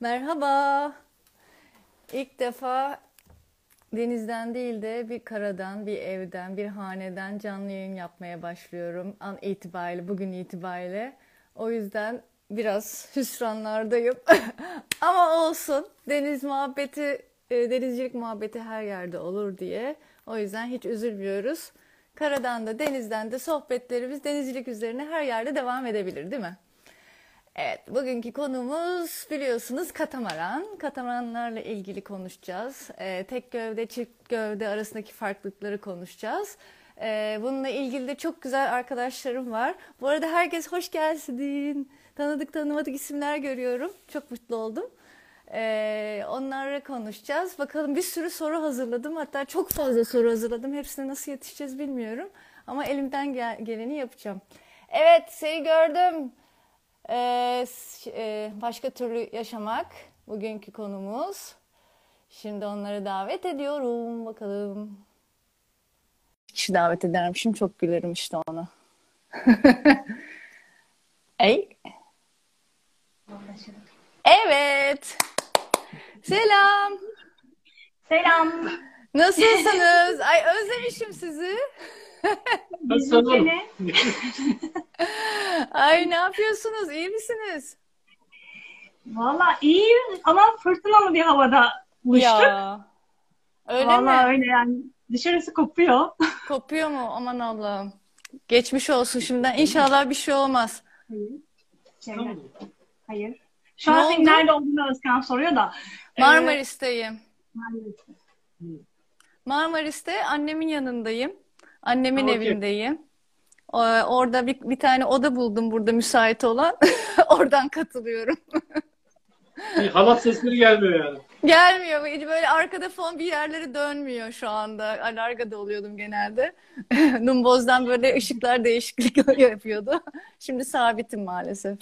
Merhaba. İlk defa denizden değil de bir karadan, bir evden, bir haneden canlı yayın yapmaya başlıyorum an itibariyle, bugün itibariyle. O yüzden biraz hüsranlardayım. Ama olsun. Deniz muhabbeti, e, denizcilik muhabbeti her yerde olur diye. O yüzden hiç üzülmüyoruz. Karadan da denizden de sohbetlerimiz denizcilik üzerine her yerde devam edebilir, değil mi? Evet, bugünkü konumuz biliyorsunuz katamaran. Katamaranlarla ilgili konuşacağız. Ee, tek gövde, çift gövde arasındaki farklılıkları konuşacağız. Ee, bununla ilgili de çok güzel arkadaşlarım var. Bu arada herkes hoş gelsin. Tanıdık tanımadık isimler görüyorum. Çok mutlu oldum. Ee, onlarla konuşacağız. Bakalım bir sürü soru hazırladım. Hatta çok fazla soru hazırladım. Hepsine nasıl yetişeceğiz bilmiyorum. Ama elimden gel geleni yapacağım. Evet, seni gördüm. Ee, e, başka türlü yaşamak bugünkü konumuz. Şimdi onları davet ediyorum. Bakalım. Kişi davet ederim. Şimdi çok gülerim işte ona. Ey. Evet. Selam. Selam. Nasılsınız? Ay özlemişim sizi. Nasılsın? Ay ne yapıyorsunuz? İyi misiniz? Valla iyi ama fırtınalı bir havada buluştuk. Ya. Öyle Valla mi? öyle yani. Dışarısı kopuyor. Kopuyor mu? Aman Allah'ım. Geçmiş olsun şimdiden. İnşallah bir şey olmaz. Şeyler. Hayır. Şu Ne an senin oldu? nerede olduğunu Özkan soruyor da. Ee, Marmaris'teyim. Marmaris. Marmaris'te annemin yanındayım. Annemin Okey. evindeyim. Orada bir, bir tane oda buldum burada müsait olan. Oradan katılıyorum. Halat sesleri gelmiyor yani. Gelmiyor. Böyle arkada fon bir yerleri dönmüyor şu anda. Alargada oluyordum genelde. Numboz'dan böyle ışıklar değişiklik yapıyordu. Şimdi sabitim maalesef.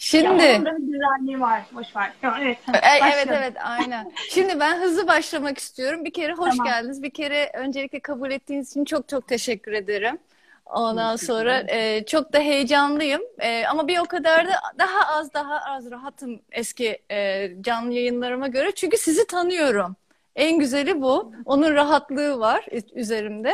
Ya Şimdi da bir güzelliği var. Boş ver. Tamam, evet. E- Evet evet aynen. Şimdi ben hızlı başlamak istiyorum. Bir kere hoş Tamam. geldiniz. Bir kere öncelikle kabul ettiğiniz için çok çok teşekkür ederim. Ondan sonra e, çok da heyecanlıyım. E, ama bir o kadar da daha az daha az rahatım eski e, canlı yayınlarıma göre. Çünkü sizi tanıyorum. En güzeli bu. Onun rahatlığı var üzerimde.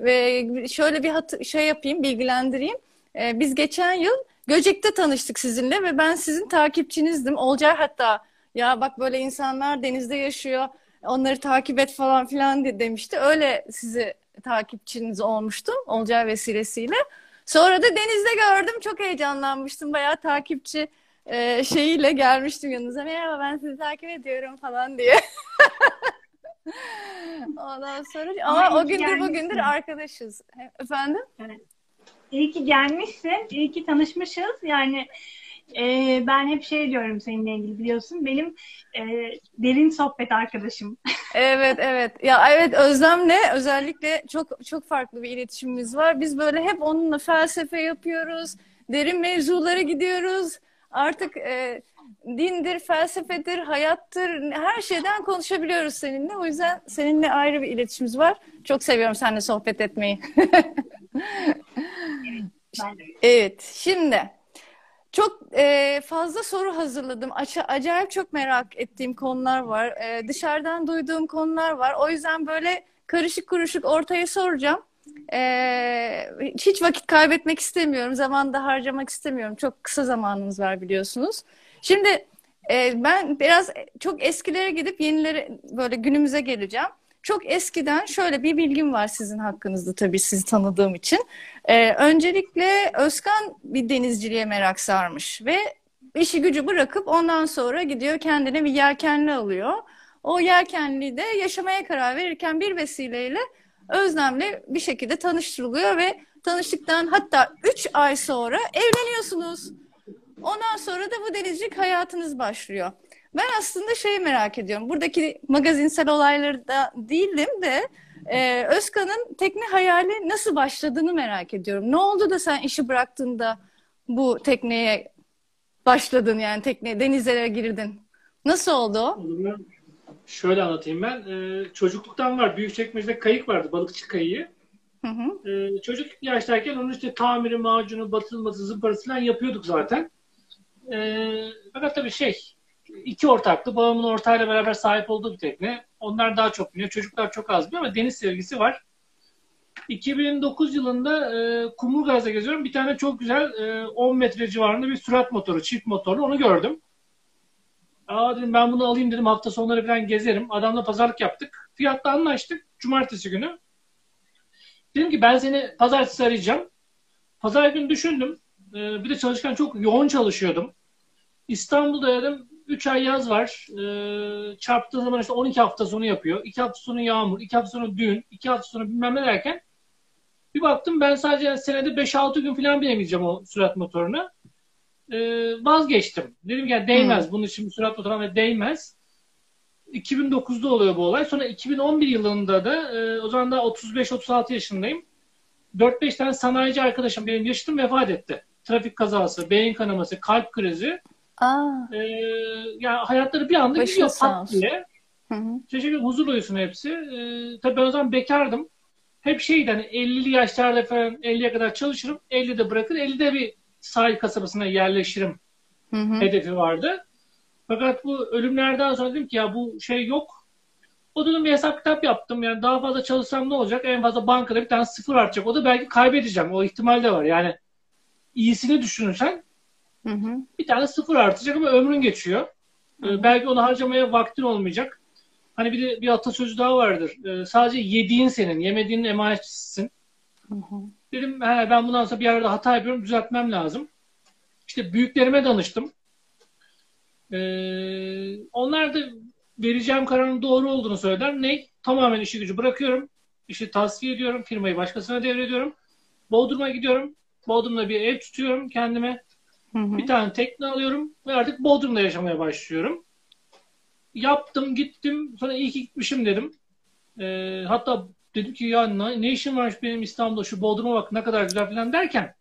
Ve şöyle bir hat- şey yapayım, bilgilendireyim. E, biz geçen yıl Göcek'te tanıştık sizinle ve ben sizin takipçinizdim. Olcay hatta ya bak böyle insanlar denizde yaşıyor. Onları takip et falan filan de- demişti. Öyle sizi takipçiniz olmuştum Olcay vesilesiyle. Sonra da denizde gördüm. Çok heyecanlanmıştım. Bayağı takipçi e, şeyiyle gelmiştim yanınıza. Merhaba ben sizi takip ediyorum falan diye. Ondan sonra ama Ama o gündür bugündür gelmişsin. arkadaşız. Efendim? İyi ki gelmişsin. İyi ki tanışmışız. Yani e, ben hep şey diyorum seninle ilgili biliyorsun. Benim e, derin sohbet arkadaşım. Evet evet. Ya evet Özlem'le özellikle çok çok farklı bir iletişimimiz var. Biz böyle hep onunla felsefe yapıyoruz. Derin mevzulara gidiyoruz. Artık e, dindir, felsefedir, hayattır her şeyden konuşabiliyoruz seninle. O yüzden seninle ayrı bir iletişimimiz var. Çok seviyorum seninle sohbet etmeyi. Evet, şimdi çok e, fazla soru hazırladım. Aça- acayip çok merak ettiğim konular var. E, dışarıdan duyduğum konular var. O yüzden böyle karışık kuruşuk ortaya soracağım. E, hiç vakit kaybetmek istemiyorum. Zaman da harcamak istemiyorum. Çok kısa zamanımız var biliyorsunuz. Şimdi e, ben biraz çok eskilere gidip yenilere böyle günümüze geleceğim. Çok eskiden şöyle bir bilgim var sizin hakkınızda tabii sizi tanıdığım için. Ee, öncelikle Özkan bir denizciliğe merak sarmış ve işi gücü bırakıp ondan sonra gidiyor kendine bir yelkenli alıyor. O yelkenliyi de yaşamaya karar verirken bir vesileyle Özlem'le bir şekilde tanıştırılıyor ve tanıştıktan hatta 3 ay sonra evleniyorsunuz. Ondan sonra da bu denizcilik hayatınız başlıyor. Ben aslında şeyi merak ediyorum. Buradaki magazinsel olayları da değilim de ee, Özkan'ın tekne hayali nasıl başladığını merak ediyorum. Ne oldu da sen işi bıraktığında bu tekneye başladın yani tekne denizlere girdin? Nasıl oldu o? Şöyle anlatayım ben. Ee, çocukluktan var. Büyükçekmece'de kayık vardı. Balıkçı kayığı. Hı hı. Ee, çocuk yaştayken onun işte tamiri, macunu, batılması, zımparası falan yapıyorduk zaten. Ee, fakat tabii şey iki ortaklı. Babamın ortağıyla beraber sahip olduğu bir tekne. Onlar daha çok biliyor. Çocuklar çok az biliyor ama deniz sevgisi var. 2009 yılında e, Kumburgaz'da geziyorum. Bir tane çok güzel e, 10 metre civarında bir sürat motoru, çift motorlu onu gördüm. Aa dedim ben bunu alayım dedim hafta sonları falan gezerim. Adamla pazarlık yaptık. Fiyatla anlaştık. Cumartesi günü. Dedim ki ben seni pazartesi arayacağım. Pazar günü düşündüm. Ee, bir de çalışkan çok yoğun çalışıyordum. İstanbul'da dedim 3 ay yaz var. Ee, çarptığı zaman işte 12 hafta sonu yapıyor. 2 hafta sonu yağmur, 2 hafta sonu düğün, 2 hafta sonu bilmem ne derken bir baktım ben sadece senede 5-6 gün falan binemeyeceğim o sürat motoruna. Ee, vazgeçtim. Dedim ki yani değmez. Hmm. Bunun için sürat motoruna değmez. 2009'da oluyor bu olay. Sonra 2011 yılında da e, o zaman da 35-36 yaşındayım. 4-5 tane sanayici arkadaşım benim yaşıtım vefat etti. Trafik kazası, beyin kanaması, kalp krizi. Aa. E, yani hayatları bir anda gidiyor pat diye. Çeşitli huzur uyusun hepsi. E, tabii ben o zaman bekardım. Hep şeydi hani 50'li yaşlarda falan 50'ye kadar çalışırım. 50'de bırakır. 50'de bir sahil kasabasına yerleşirim. Hı hı. Hedefi vardı. Fakat bu ölümlerden sonra dedim ki ya bu şey yok. O dönem bir hesap kitap yaptım. Yani daha fazla çalışsam ne olacak? En fazla bankada bir tane sıfır artacak. O da belki kaybedeceğim. O ihtimal de var. Yani iyisini düşünürsen hı hı. bir tane sıfır artacak ama ömrün geçiyor. Ee, belki onu harcamaya vaktin olmayacak. Hani bir de bir atasözü daha vardır. Ee, sadece yediğin senin, yemediğinin emanetçisisin. Hı hı. Dedim he, ben bundan sonra bir yerde hata yapıyorum, düzeltmem lazım. İşte büyüklerime danıştım. Ee, onlar da vereceğim kararın doğru olduğunu söyler. Ne? Tamamen işi gücü bırakıyorum. İşi tasfiye ediyorum. Firmayı başkasına devrediyorum. Bodrum'a gidiyorum. Bodrum'da bir ev tutuyorum kendime. Hı hı. Bir tane tekne alıyorum ve artık Bodrum'da yaşamaya başlıyorum. Yaptım, gittim. Sonra iyi ki gitmişim dedim. Ee, hatta dedim ki ya ne, ne işim varmış benim İstanbul'da şu Bodrum'a bak ne kadar güzel falan derken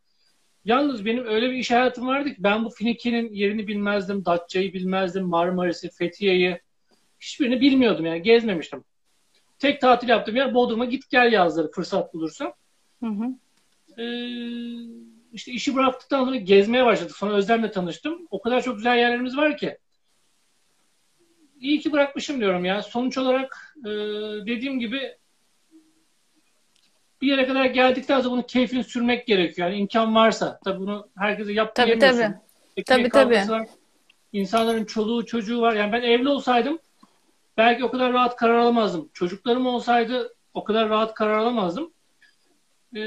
Yalnız benim öyle bir iş hayatım vardı ki ben bu Finike'nin yerini bilmezdim, Datça'yı bilmezdim, Marmaris'i, Fethiye'yi hiçbirini bilmiyordum yani gezmemiştim. Tek tatil yaptığım yer Bodrum'a git gel yazları fırsat bulursam. Hı hı. Ee, işte işi bıraktıktan sonra gezmeye başladık. Sonra Özlem'le tanıştım. O kadar çok güzel yerlerimiz var ki. İyi ki bırakmışım diyorum ya. Sonuç olarak e, dediğim gibi bir yere kadar geldikten sonra bunun keyfini sürmek gerekiyor. Yani imkan varsa. Tabii bunu herkese yap tabii, tabii. tabii tabii. Var. İnsanların çoluğu çocuğu var. Yani ben evli olsaydım belki o kadar rahat karar alamazdım. Çocuklarım olsaydı o kadar rahat karar alamazdım. Ee,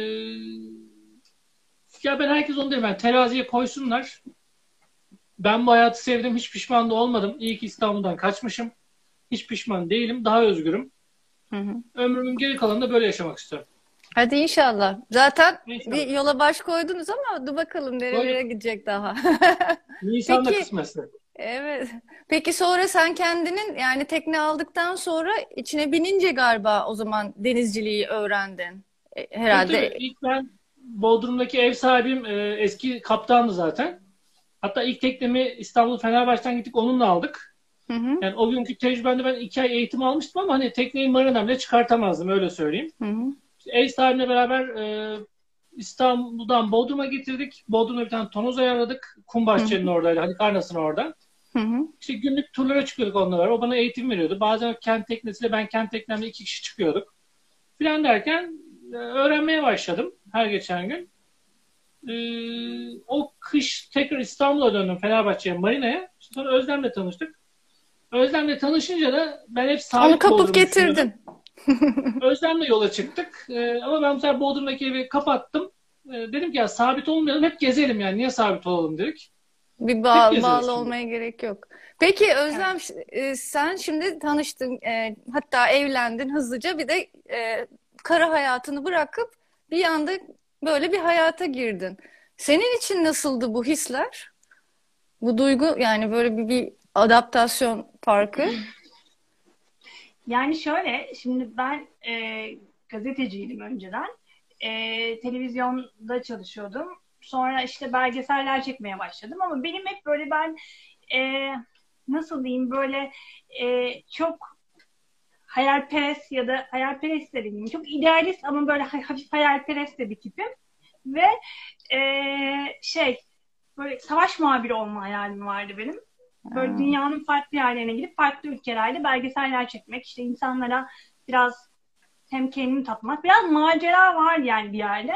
ya ben herkes onu derim. Yani teraziye koysunlar. Ben bu hayatı sevdim. Hiç pişman da olmadım. İyi ki İstanbul'dan kaçmışım. Hiç pişman değilim. Daha özgürüm. Hı hı. Ömrümün geri kalanında böyle yaşamak istiyorum. Hadi inşallah. Zaten İnşallah. bir yola baş koydunuz ama dur bakalım nereye gidecek daha. Nisan'da Peki, kısmetse. Evet. Peki sonra sen kendinin yani tekne aldıktan sonra içine binince galiba o zaman denizciliği öğrendin. E, herhalde. Tabii, ilk ben Bodrum'daki ev sahibim e, eski kaptandı zaten. Hatta ilk teknemi İstanbul Fenerbahçe'den gittik onunla aldık. Hı hı. Yani o günkü tecrübemde ben iki ay eğitim almıştım ama hani tekneyi marinamla çıkartamazdım öyle söyleyeyim. Hı hı ev sahibine beraber e, İstanbul'dan Bodrum'a getirdik. Bodrum'da bir tane tonoz ayarladık. Kumbahçe'nin oradaydı. Hani Karnas'ın orada. Hı hı. İşte günlük turlara çıkıyorduk onunla O bana eğitim veriyordu. Bazen kent teknesiyle ben kent teknemle iki kişi çıkıyorduk. Filan derken e, öğrenmeye başladım her geçen gün. Ee, o kış tekrar İstanbul'a döndüm Fenerbahçe'ye, Marina'ya. Sonra Özlem'le tanıştık. Özlem'le tanışınca da ben hep sabit Onu kapıp getirdin. Özlem'le yola çıktık. Ee, ama ben bu sefer Bodrum'daki evi kapattım. Ee, dedim ki ya sabit olmayalım hep gezelim yani. Niye sabit olalım dedik. Bir bağ, bağlı olmaya gerek yok. Peki Özlem evet. sen şimdi tanıştın e, hatta evlendin hızlıca bir de e, kara hayatını bırakıp bir anda böyle bir hayata girdin. Senin için nasıldı bu hisler? Bu duygu yani böyle bir, bir adaptasyon farkı? Yani şöyle, şimdi ben e, gazeteciydim önceden. E, televizyonda çalışıyordum. Sonra işte belgeseller çekmeye başladım ama benim hep böyle ben e, nasıl diyeyim böyle e, çok hayalperest ya da hayalperest de diyeyim. Çok idealist ama böyle hafif hayalperest de bir tipim. Ve e, şey böyle savaş muhabiri olma hayalim vardı benim. Böyle Ha. dünyanın farklı yerlerine gidip farklı ülkelerde belgeseller çekmek, işte insanlara biraz hem kendimi tatmak, biraz macera var yani bir yerde.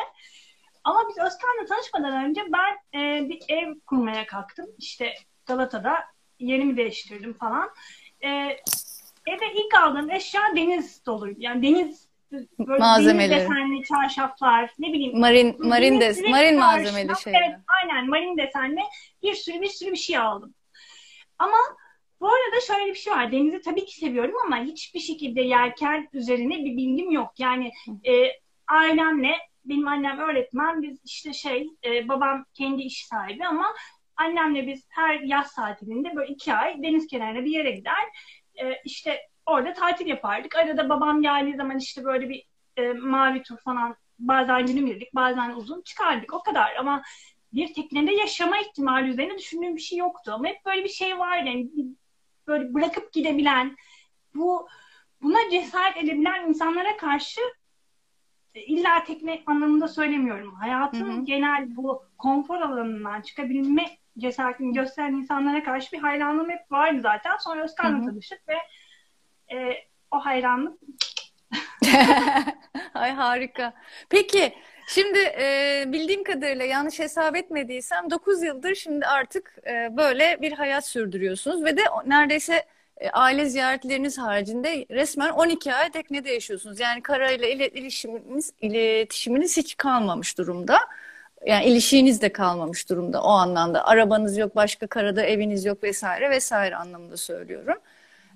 Ama biz Özkan'la tanışmadan önce ben e, bir ev kurmaya kalktım. İşte Galata'da yerimi değiştirdim falan. E, eve ilk aldığım eşya deniz doluydu. Yani deniz böyle Malzemeleri. deniz desenli çarşaflar, ne bileyim Marin marin Deniz de direkt marin malzemeli şeyler. Evet, aynen marin desenli bir sürü bir sürü bir şey aldım. Ama bu arada şöyle bir şey var. Denizi tabii ki seviyorum ama hiçbir şekilde yelken üzerine bir bilgim yok. Yani e, ailemle benim annem öğretmen, biz işte şey, e, babam kendi iş sahibi ama annemle biz her yaz tatilinde böyle iki ay deniz kenarına bir yere gider. E, işte orada tatil yapardık. Arada babam geldiği zaman işte böyle bir e, mavi tur falan bazen günübirlik bazen uzun çıkardık. O kadar ama bir teknede yaşama ihtimali üzerine düşündüğüm bir şey yoktu. Ama hep böyle bir şey var yani böyle bırakıp gidebilen, bu buna cesaret edebilen insanlara karşı e, illa tekne anlamında söylemiyorum. Hayatın Hı hı. genel bu konfor alanından çıkabilme cesaretini gösteren insanlara karşı bir hayranlığım hep vardı zaten. Sonra Özkan'la tanıştık ve e, o hayranlık Ay harika. Peki şimdi e, bildiğim kadarıyla yanlış hesap etmediysem 9 yıldır şimdi artık e, böyle bir hayat sürdürüyorsunuz ve de neredeyse e, aile ziyaretleriniz haricinde resmen 12 ay teknede yaşıyorsunuz. Yani karayla ile- iletişiminiz hiç kalmamış durumda. Yani ilişkiniz de kalmamış durumda o anlamda. Arabanız yok, başka karada eviniz yok vesaire vesaire anlamında söylüyorum.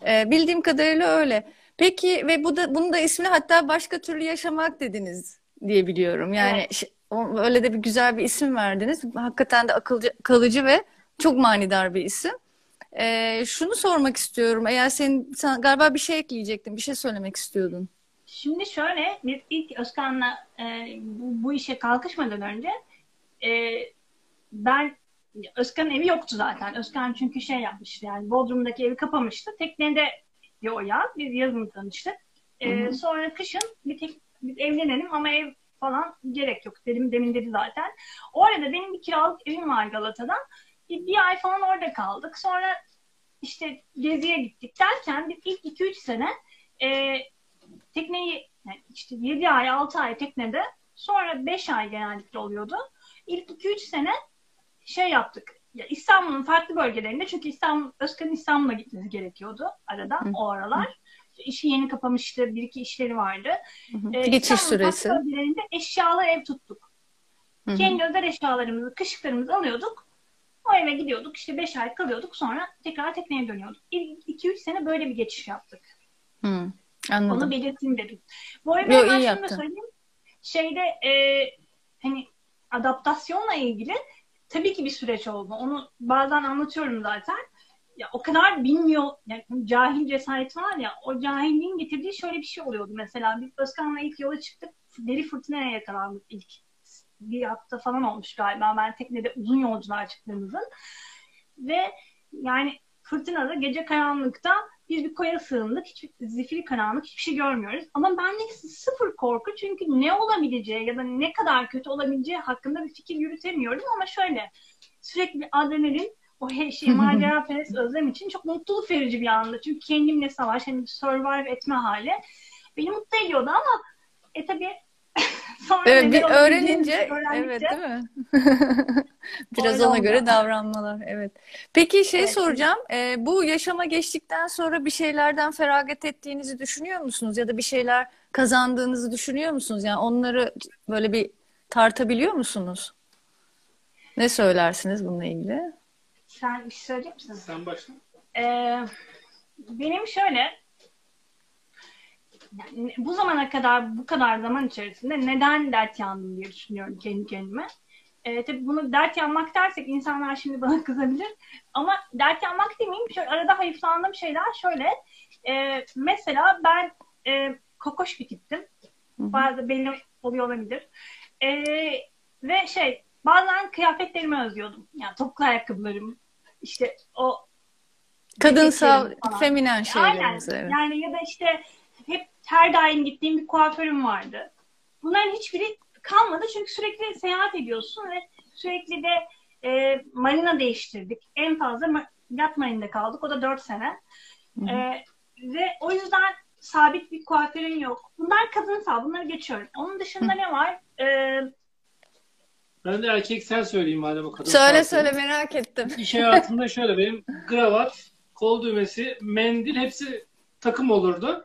E, bildiğim kadarıyla öyle. Peki ve bu da bunun da ismini hatta başka türlü yaşamak dediniz diye biliyorum. Yani Evet. öyle de bir güzel bir isim verdiniz. Hakikaten de akılcı, kalıcı ve çok manidar bir isim. Ee, şunu sormak istiyorum. Eğer senin sen galiba bir şey ekleyecektin, bir şey söylemek istiyordun. Şimdi şöyle, biz ilk Özkan'la e, bu, bu işe kalkışmadan önce e, ben Özkan'ın evi yoktu zaten. Özkan çünkü şey yapmıştı yani Bodrum'daki evi kapamıştı. Teknede o ya. Biz yazın tanıştık. E, sonra kışın bir tek biz evlenelim ama ev falan gerek yok dedim demin dedi zaten. O arada benim bir kiralık evim var Galata'da. Bir, bir ay falan orada kaldık. Sonra işte geziye gittik derken biz ilk 2-3 sene e, tekneyi yani işte 7 ay 6 ay teknede sonra 5 ay genellikle oluyordu. İlk 2-3 sene şey yaptık. Ya İstanbul'un farklı bölgelerinde çünkü İstanbul, Özkan'ın İstanbul'a gitmesi gerekiyordu arada Hı. o aralar. İşi yeni kapamıştı. Bir iki işleri vardı. Hı hı. Ee, Geçiş süresi. bölgelerinde eşyalı ev tuttuk. Hı. Kendi özel eşyalarımızı, kışlıklarımızı alıyorduk. O eve gidiyorduk. işte 5 ay kalıyorduk. Sonra tekrar tekneye dönüyorduk. İlk 2-3 sene böyle bir geçiş yaptık. Hı, Onu anladım. belirteyim dedim. Bu arada Yo, iyi şunu da söyleyeyim. Şeyde e, hani adaptasyonla ilgili tabii ki bir süreç oldu. Onu bazen anlatıyorum zaten. Ya o kadar bilmiyor, yani cahil cesaret var ya, o cahilliğin getirdiği şöyle bir şey oluyordu. Mesela biz Özkan'la ilk yola çıktık, deli fırtınaya yakalandık ilk. Bir hafta falan olmuş galiba. Ben teknede uzun yolculuğa çıktığımızın. Ve yani fırtınada gece karanlıkta biz bir koya sığındık. Hiç zifiri karanlık hiçbir şey görmüyoruz. Ama bende sıfır korku çünkü ne olabileceği ya da ne kadar kötü olabileceği hakkında bir fikir yürütemiyorum ama şöyle sürekli bir adrenalin o her şey macera perest özlem için çok mutluluk verici bir anda. Çünkü kendimle savaş, hani survive etme hali beni mutlu ediyordu ama e tabii sonra Evet, bir öğrenince, öğrendikçe- evet değil mi? Biraz ona oldu. göre davranmalar, evet. Peki şey Evet. soracağım, e, bu yaşama geçtikten sonra bir şeylerden feragat ettiğinizi düşünüyor musunuz? Ya da bir şeyler kazandığınızı düşünüyor musunuz? Yani onları böyle bir tartabiliyor musunuz? Ne söylersiniz bununla ilgili? Sen bir şey söyleyecek misin? Sen başla. Ee, benim şöyle yani bu zamana kadar bu kadar zaman içerisinde neden dert yandım diye düşünüyorum kendi kendime. Ee, tabii bunu dert yanmak dersek insanlar şimdi bana kızabilir. Ama dert yanmak demeyeyim. Şöyle arada hayıflandığım şeyler şöyle. Ee, mesela ben e, kokoş bir tiptim. Bazı belli oluyor olabilir. Ee, ve şey bazen kıyafetlerimi özlüyordum. Yani topuklu ayakkabılarım. işte o Kadınsal, falan. feminen Aynen. şeylerinizi, evet. Yani ya da işte her daim gittiğim bir kuaförüm vardı. Bunların hiçbiri kalmadı çünkü sürekli seyahat ediyorsun ve sürekli de E, marina değiştirdik. En fazla yat marininde kaldık. O da 4 sene. E, ve o yüzden sabit bir kuaförün yok. Bunlar kadınsal. Bunları geçiyorum. Onun dışında ne var? E, Ben de erkeksel söyleyeyim madem o kadın. Söyle saati. söyle merak ettim. İş hayatında şöyle benim kravat, kol düğmesi, mendil hepsi takım olurdu.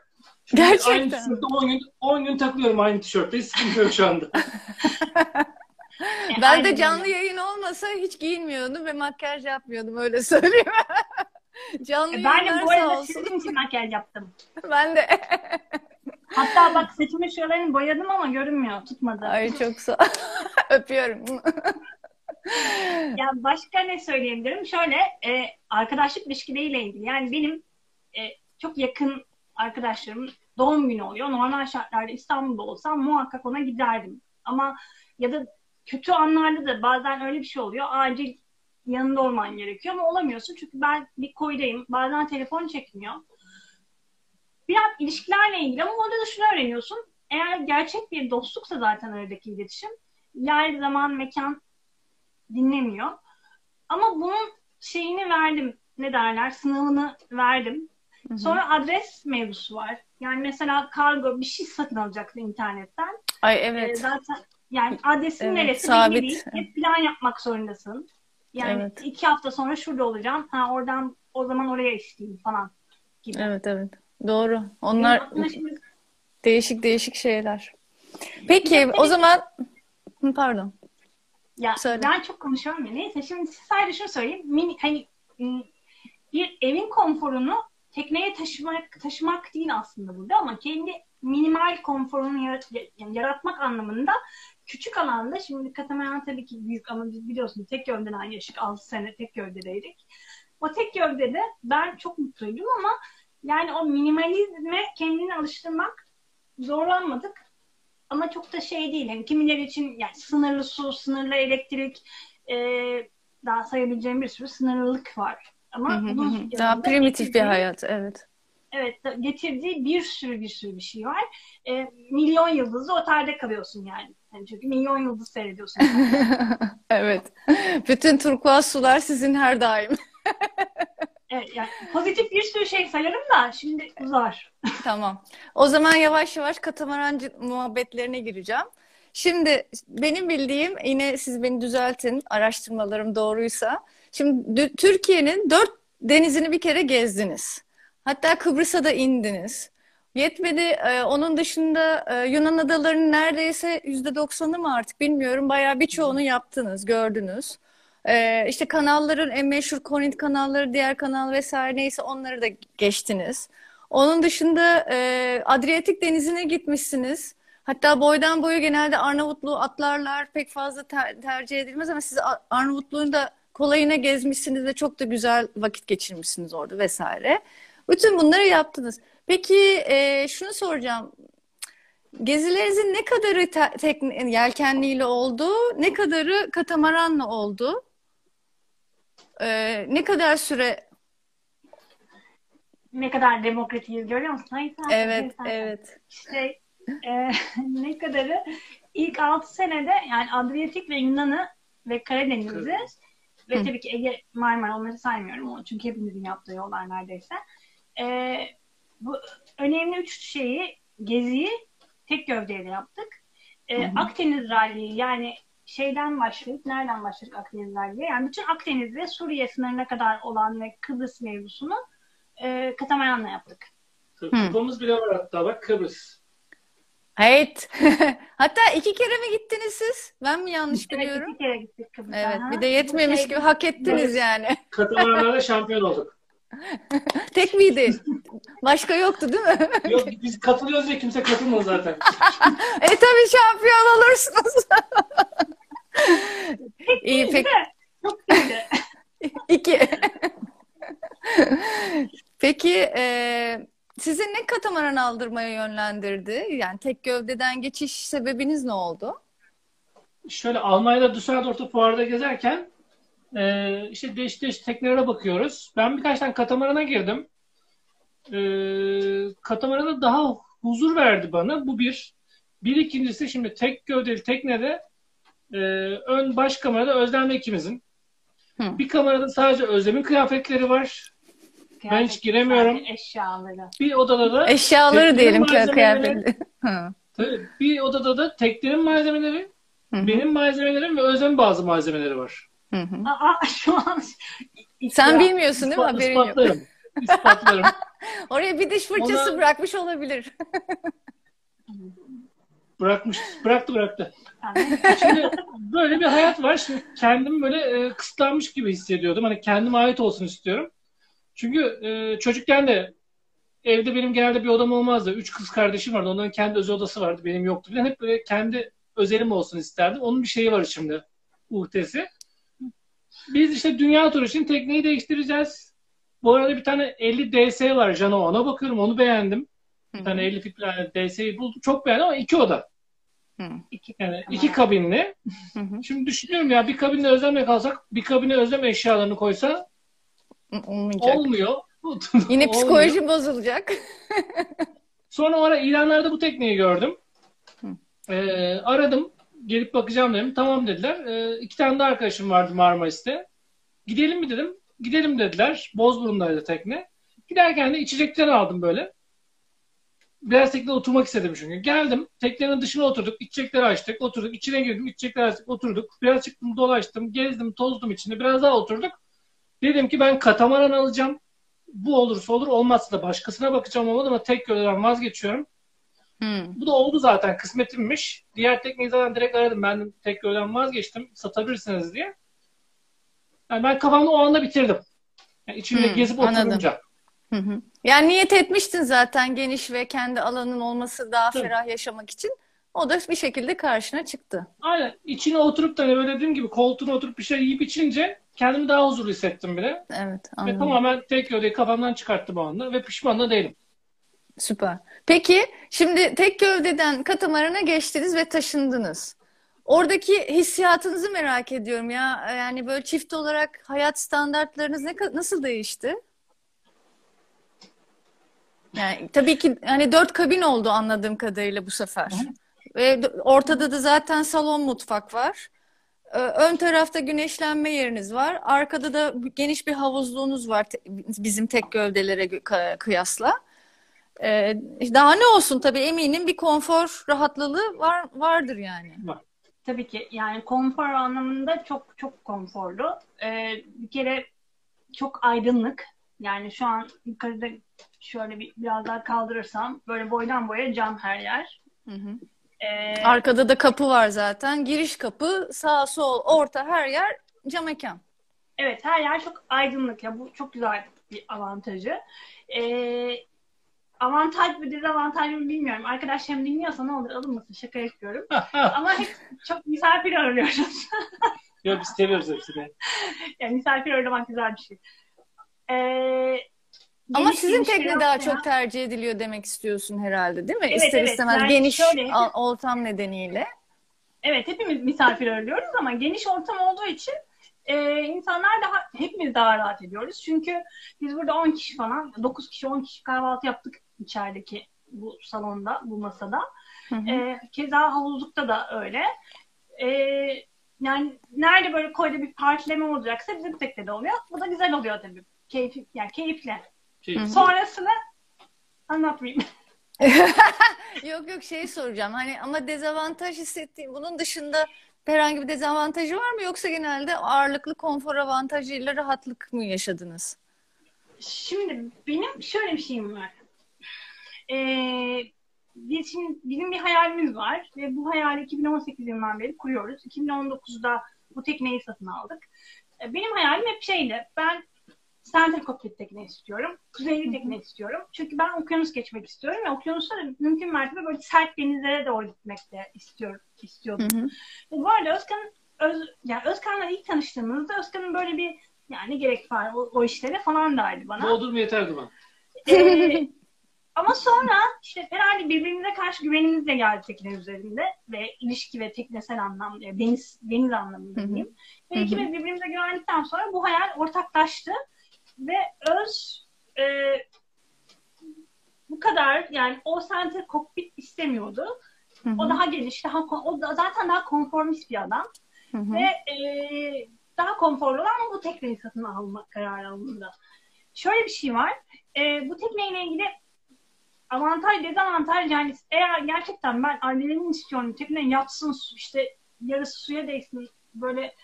Şimdi Gerçekten Aynı tişörtte 10 gün, 10 gün takılıyorum aynı tişörtte. Sıkıntı yok şu anda. Ben aynen de canlı yayın olmasa hiç giyinmiyordum ve makyaj yapmıyordum öyle söyleyeyim. Canlı E, Ben de bu arada olsun. sizin için makyaj yaptım. Ben de. Hatta bak saçımın şuralarını boyadım ama görünmüyor. Tutmadı. Ay çok sağ Öpüyorum. Ya başka ne söyleyebilirim? Şöyle e, arkadaşlık ilişkileriyle ilgili. Yani benim e, çok yakın arkadaşlarım doğum günü oluyor. Normal şartlarda İstanbul'da olsam muhakkak ona giderdim. Ama ya da kötü anlarda da bazen öyle bir şey oluyor. Acil yanında olman gerekiyor ama olamıyorsun. Çünkü ben bir koydayım. Bazen telefon çekmiyor. Biraz ilişkilerle ilgili ama orada da şunu öğreniyorsun. Eğer gerçek bir dostluksa zaten aradaki iletişim yer, zaman, mekan dinlemiyor. Ama bunun şeyini verdim. Ne derler? Sınavını verdim. Sonra adres mevzusu var. Yani mesela kargo bir şey satın alacaksın internetten. Ay Ee, evet. zaten yani adresin Evet, neresi sabit. belli değil. Hep plan yapmak zorundasın. Yani Evet. iki hafta sonra şurada olacağım. Ha oradan o zaman oraya isteyeyim falan gibi. Evet evet. Doğru. Onlar şimdi değişik değişik şeyler. Peki o zaman pardon. Ya Söyle. ben çok konuşuyorum ya. Neyse şimdi sadece şunu söyleyeyim. Mini, hani bir evin konforunu tekneye taşımak taşımak değil aslında burada ama kendi minimal konforunu yaratmak anlamında küçük alanda şimdi katamaran tabii ki büyük ama biz biliyorsunuz tek gövdeden yaşık 6 sene tek gövdedeydik. O tek gövdede ben çok mutluydum ama yani o minimalizme kendini alıştırmak zorlanmadık. Ama çok da şey değil. Yani kimileri için yani sınırlı su, sınırlı elektrik, e, daha sayabileceğim bir sürü sınırlılık var. Ama Hı. Daha primitif bir hayat. Evet. Evet, getirdiği bir sürü bir sürü bir şey var. E, milyon yıldızlı otelde kalıyorsun yani. yani çünkü milyon yıldız seyrediyorsun. Evet. Bütün turkuaz sular sizin her daim. evet, yani pozitif bir sürü şey sayarım da şimdi uzar. Tamam. O zaman yavaş yavaş katamaran muhabbetlerine gireceğim. Şimdi benim bildiğim yine siz beni düzeltin araştırmalarım doğruysa. Şimdi Türkiye'nin dört denizini bir kere gezdiniz. Hatta Kıbrıs'a da indiniz. Yetmedi. e, onun dışında e, Yunan adalarının neredeyse yüzde doksanı mı artık bilmiyorum. Bayağı birçoğunu yaptınız, gördünüz. E, işte kanalların en meşhur Korint kanalları, diğer kanal vesaire neyse onları da geçtiniz. Onun dışında e, Adriyatik Denizi'ne gitmişsiniz. Hatta boydan boya genelde Arnavutluğu atlarlar pek fazla ter- tercih edilmez ama siz Arnavutluğun da kolayına gezmişsiniz ve çok da güzel vakit geçirmişsiniz orada vesaire. Bütün bunları yaptınız. Peki e, şunu soracağım. Gezilerinizin ne kadarı te- tekne, yelkenliyle oldu, ne kadarı katamaranla oldu? E, ne kadar süre? Ne kadar demokratiyiz görüyor musun? Hayır, sen- Evet, sen- sen- evet. İşte e, ne kadarı ilk 6 senede yani Adriyatik ve Yunan'ı ve Karadeniz'i Karadeniz. Ve Hı. tabii ki Ege, Marmara onları saymıyorum onu çünkü hepimizin yaptığı yollar neredeyse. E, bu önemli üç şeyi geziyi tek gövdeyle yaptık. E, Hı hı. Akdeniz Rally'yi yani şeyden başlayıp nereden başladık Akdeniz Rally'ye? Yani bütün Akdeniz ve Suriye sınırına kadar olan ve Kıbrıs mevzusunu e, katamaranla yaptık. Kupamız bile var hatta bak Kıbrıs. Evet. Hatta iki kere mi gittiniz siz? Ben mi yanlış Evet, biliyorum? iki kere gittik Kıbrıs'a. Evet, bir de yetmemiş gibi hak ettiniz Evet. yani. Katamaranlarda şampiyon olduk. Tek miydi? Başka yoktu değil mi? Yok biz katılıyoruz ya kimse katılmadı zaten. E tabii şampiyon olursunuz. İyi Değildi peki de, Çok iyiydi. iki. Peki e, sizi ne katamaran aldırmaya yönlendirdi? Yani tek gövdeden geçiş sebebiniz ne oldu? Şöyle Almanya'da Düsseldorf'ta fuarda gezerken e, işte değişik değişik teknelere bakıyoruz. Ben birkaç tane katamarana girdim. E, katamarana daha huzur verdi bana. Bu bir. Bir ikincisi şimdi tek gövdeli teknede e, ön baş kamerada Özlem ikimizin. Hı. Bir kamerada sadece Özlem'in kıyafetleri var. Ben hiç giremiyorum. Eşyaları. Bir odada da Eşyaları diyelim. Hı. tabii, bir odada da teklerin malzemeleri, Hı hı. benim malzemelerim ve Özlem'in bazı malzemeleri var. Hı hı. Aa, şu an Sen bilmiyorsun değil mi? Haberin yok. ispatlarım. İspatlarım. Oraya bir diş fırçası Ona- bırakmış olabilir. Bırakmış, bıraktı bıraktı. Şimdi böyle bir hayat var. Şimdi kendim böyle e, kısıtlanmış gibi hissediyordum. Hani kendime ait olsun istiyorum. Çünkü e, çocukken de evde benim genelde bir odam olmazdı. Üç kız kardeşim vardı. Onların kendi özel odası vardı. Benim yoktu. Ben hep böyle kendi özelim olsun isterdim. Onun bir şeyi var şimdi. Uhdesi. Biz işte dünya turu için tekneyi değiştireceğiz. Bu arada bir tane 50 DS var Jano. Ona bakıyorum. Onu beğendim. Bir tane 50 fit DS'yi buldum. Çok beğendim ama iki oda. iki, Yani iki kabinli. Hı hı. Şimdi düşünüyorum ya bir kabinde özlemle kalsak bir kabine özlem eşyalarını koysa Olmayacak. olmuyor. Yine Olmuyor. psikoloji bozulacak. Sonra o ara ilanlarda bu tekneyi gördüm. Ee, aradım. Gelip bakacağım dedim. Tamam dediler. Ee, iki tane de arkadaşım vardı Marmaris'te. Gidelim mi dedim. Gidelim dediler. Bozburun'daydı tekne. Giderken de içecekler aldım böyle. Biraz teknede oturmak istedim çünkü. Geldim. Teknenin dışına oturduk. içecekleri açtık. Oturduk. İçine girdim. içecekleri açtık. Oturduk. Biraz çıktım dolaştım. Gezdim. Tozdum içinde. Biraz daha oturduk. Dedim ki ben katamaran alacağım. Bu olursa olur. Olmazsa da başkasına bakacağım olmadı ama tek yoldan vazgeçiyorum. Hı. Bu da oldu zaten kısmetimmiş. Diğer tekneyi zaten direkt aradım. Ben tek yoldan vazgeçtim. Satabilirsiniz diye. Yani ben kafamda o anda bitirdim. Yani içinde Hmm, gezip oturunca. Hı hı. Yani niyet etmiştin zaten geniş ve kendi alanın olması daha Tabii. ferah yaşamak için. O da bir şekilde karşına çıktı. Aynen. İçine oturup da hani böyle dediğim gibi koltuğuna oturup bir şey yiyip içince kendimi daha huzurlu hissettim bile. Evet, Ve anladım. tamamen tek yolu kafamdan çıkarttım o anda ve pişman da değilim. Süper. Peki şimdi tek gövdeden katamarana geçtiniz ve taşındınız. Oradaki hissiyatınızı merak ediyorum ya. Yani böyle çift olarak hayat standartlarınız ne nasıl değişti? Yani tabii ki hani dört kabin oldu anladığım kadarıyla bu sefer. Ve d- ortada da zaten salon mutfak var. Ön tarafta güneşlenme yeriniz var. Arkada da geniş bir havuzluğunuz var bizim tek gövdelere kıyasla. Ee, daha ne olsun tabii eminim bir konfor rahatlığı var vardır yani. Tabii ki yani konfor anlamında çok çok konforlu. Ee, bir kere çok aydınlık. Yani şu an yukarıda şöyle bir biraz daha kaldırırsam böyle boydan boya cam her yer. Hı hı. Ee, Arkada da kapı var zaten. Giriş kapı, sağ sol, orta her yer cam mekan. evet her yer çok aydınlık ya bu çok güzel bir avantajı. Ee, avantaj mı dezavantaj mı bilmiyorum. Arkadaşlarım dinliyorsa ne olur alınmasın şaka yapıyorum. Ama hep çok misafir ağırlıyoruz. Yok biz seviyoruz hepsini. yani misafir ağırlamak güzel bir şey. Ee, Ama sizin bir tekne daha ortaya- çok tercih ediliyor demek istiyorsun herhalde, değil mi? Evet, İster evet. istemez Yani geniş şöyle- ortam nedeniyle. Evet hepimiz misafir ağırlıyoruz ama geniş ortam olduğu için e, insanlar daha hepimiz daha rahat ediyoruz. Çünkü biz burada 10 kişi falan 9 kişi 10 kişi kahvaltı yaptık içerideki bu salonda bu masada. Hı hı. E, keza havuzlukta da öyle. E, yani nerede böyle koyda bir partileme olacaksa bizim teknede oluyor. Bu da güzel oluyor tabii. Keyifli, yani keyifli. Şey. Sonrasını anlatmayayım. Yok yok şey soracağım. Hani ama dezavantaj hissettiğim bunun dışında herhangi bir dezavantajı var mı yoksa genelde ağırlıklı konfor avantajıyla rahatlık mı yaşadınız? Şimdi benim şöyle bir şeyim var. Ee, biz şimdi, bizim bir hayalimiz var ve bu hayali 2018 yılından beri kuruyoruz. 2019'da bu tekneyi satın aldık. Ee, benim hayalim hep şeydi. Ben center cockpit tekne istiyorum. Kuzeyli tekne istiyorum. Çünkü ben okyanus geçmek istiyorum ve okyanusta da mümkün mertebe böyle sert denizlere doğru gitmek de istiyorum, istiyordum. Hı hı. Ve bu arada Özkan, Öz, yani Özkan'la ilk tanıştığımızda Özkan'ın böyle bir yani gerek var o, o işlere falan derdi bana. Doldurma yeterdi bana. Ee, ama sonra işte herhalde birbirimize karşı güvenimiz de geldi tekne üzerinde ve ilişki ve teknesel anlamda, yani deniz, deniz anlamında diyeyim. Ve ikimiz birbirimize güvendikten sonra bu hayal ortaklaştı ve Öz e, bu kadar yani o center cockpit istemiyordu. Hı hı. O daha geniş, daha o da zaten daha konformist bir adam Hı hı. ve e, daha konforlu ama bu tekneyi satın alma kararı alındı. Şöyle bir şey var. E, bu tekneyle ilgili avantaj dezavantaj yani eğer gerçekten ben annelerin istiyorum tekne yatsın işte yarısı suya değsin böyle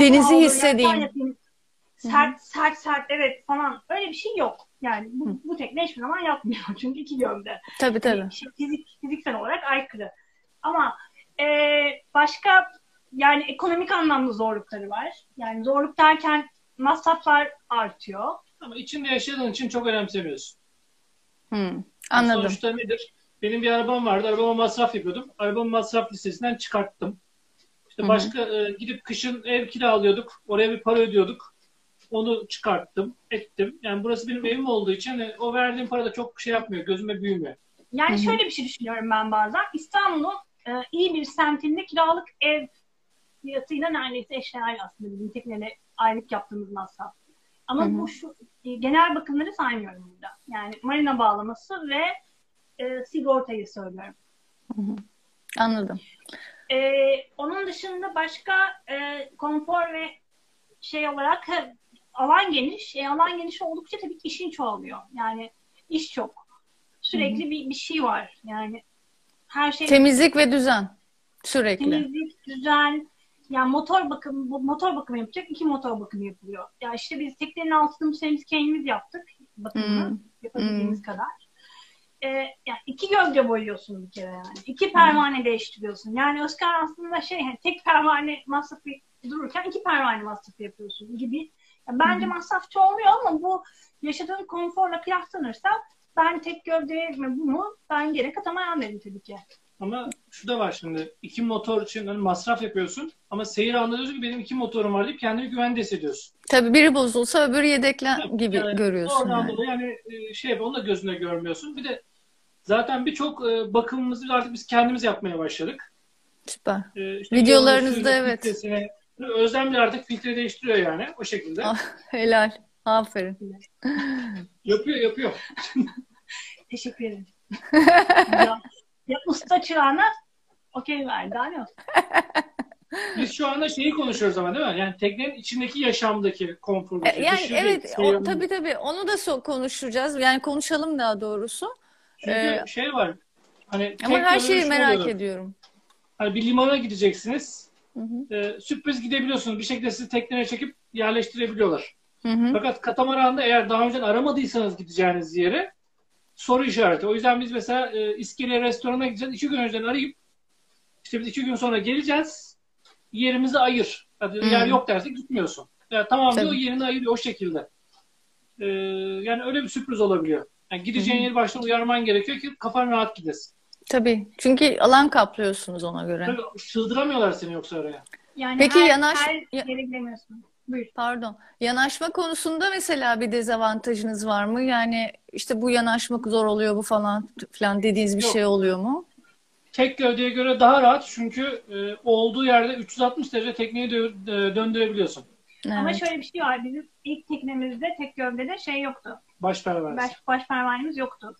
denizi hissedeyim. Sert sert sert evet falan öyle bir şey yok. Yani bu, bu tekne hiçbir zaman yapmıyor çünkü iki gövde. Tabii tabii. Şey, fizik, fiziksel olarak aykırı. Ama e, başka yani ekonomik anlamda zorlukları var. Yani zorluk derken masraflar artıyor. Ama içinde yaşadığın için çok önemsemiyorsun. Hmm, anladım. Sonuçta nedir? Benim bir arabam vardı. Arabama masraf yapıyordum. Arabamı masraf listesinden çıkarttım. İşte başka e, gidip kışın ev kiralıyorduk. Oraya bir para ödüyorduk. Onu çıkarttım, ettim. Yani burası benim evim olduğu için hani o verdiğim para da çok şey yapmıyor. Gözüme büyümüyor. Yani Hı-hı. şöyle bir şey düşünüyorum ben bazen. İstanbul'un e, iyi bir semtinde kiralık ev fiyatıyla neredeyse eşdeğer aslında bizim tekneyle aylık yaptığımız masraf. Ama Hı-hı. bu şu e, genel bakımları saymıyorum burada. Yani marina bağlaması ve e, sigortayı söylüyorum. Hı-hı. Anladım. E, onun dışında başka e, konfor ve şey olarak alan geniş. E, alan geniş oldukça tabii ki işin çoğalıyor. Yani iş çok. Sürekli bir, bir şey var. Yani her şey temizlik ve düzen sürekli. Temizlik, düzen. Yani motor bakım motor bakımı yapacak. iki motor bakımı yapılıyor. Ya yani işte biz teknenin altını sene kendimiz yaptık bakımını hmm. yapabildiğimiz hmm. kadar. Ee, yani iki gövde boyuyorsun bir kere yani. İki pervane hmm. değiştiriyorsun. Yani Özkan aslında şey hani tek pervane masrafı dururken iki pervane masrafı yapıyorsun gibi. Bence masrafçı oluyor ama bu yaşadığın konforla kıyaslanırsa ben tek gövdeye mi bu mu? Ben gene katamayan derim tabii ki. Ama şu da var şimdi. iki motor için hani masraf yapıyorsun ama seyir anlıyorsun ki benim iki motorum var deyip kendini güvende hissediyorsun. Tabii biri bozulsa öbürü yedeklen Tabii, gibi yani görüyorsun. Oradan yani. dolayı yani e, şey onu da gözüne görmüyorsun. Bir de zaten birçok e, bakımımızı artık biz kendimiz yapmaya başladık. Süper. Ee, işte Videolarınızda evet. Özlem bile artık filtre değiştiriyor yani o şekilde. Ah, helal. Aferin. yapıyor yapıyor. Teşekkür ederim. ya, ya usta çırağına okey verdi. Hani Biz şu anda şeyi konuşuyoruz ama değil mi? Yani teknenin içindeki yaşamdaki konforu. E, yani Dışı evet o, tabii tabii onu da so konuşacağız. Yani konuşalım daha doğrusu. Çünkü ee, şey var. Hani ama her şeyi merak ediyorum. Hani bir limana gideceksiniz. Hı hı. E, sürpriz gidebiliyorsunuz. Bir şekilde sizi tekneye çekip yerleştirebiliyorlar. Hı hı. Fakat katamaranda eğer daha önce aramadıysanız gideceğiniz yere soru işareti. O yüzden biz mesela e, İskele restorana gideceğiz. İki gün önceden arayıp işte biz iki gün sonra geleceğiz. Yerimizi ayır. Hadi hmm. yer yok derse gitmiyorsun. Yani tamam diyor yerini ayırıyor o şekilde. Ee, yani öyle bir sürpriz olabiliyor. Yani gideceğin hmm. yeri baştan uyarman gerekiyor ki kafan rahat gidesin. Tabii. Çünkü alan kaplıyorsunuz ona göre. Tabii, sığdıramıyorlar seni yoksa oraya. Yani Peki her, yanaş... her yere gidemiyorsun. Buyur. Pardon. Yanaşma konusunda mesela bir dezavantajınız var mı? Yani işte bu yanaşmak zor oluyor bu falan falan dediğiniz bir Yok. şey oluyor mu? Tek gövdeye göre daha rahat çünkü e, olduğu yerde 360 derece tekneyi dö- döndürebiliyorsun. Evet. Ama şöyle bir şey var. Bizim ilk teknemizde tek gövdede şey yoktu. Baş pervanesi. Baş, baş pervanemiz yoktu.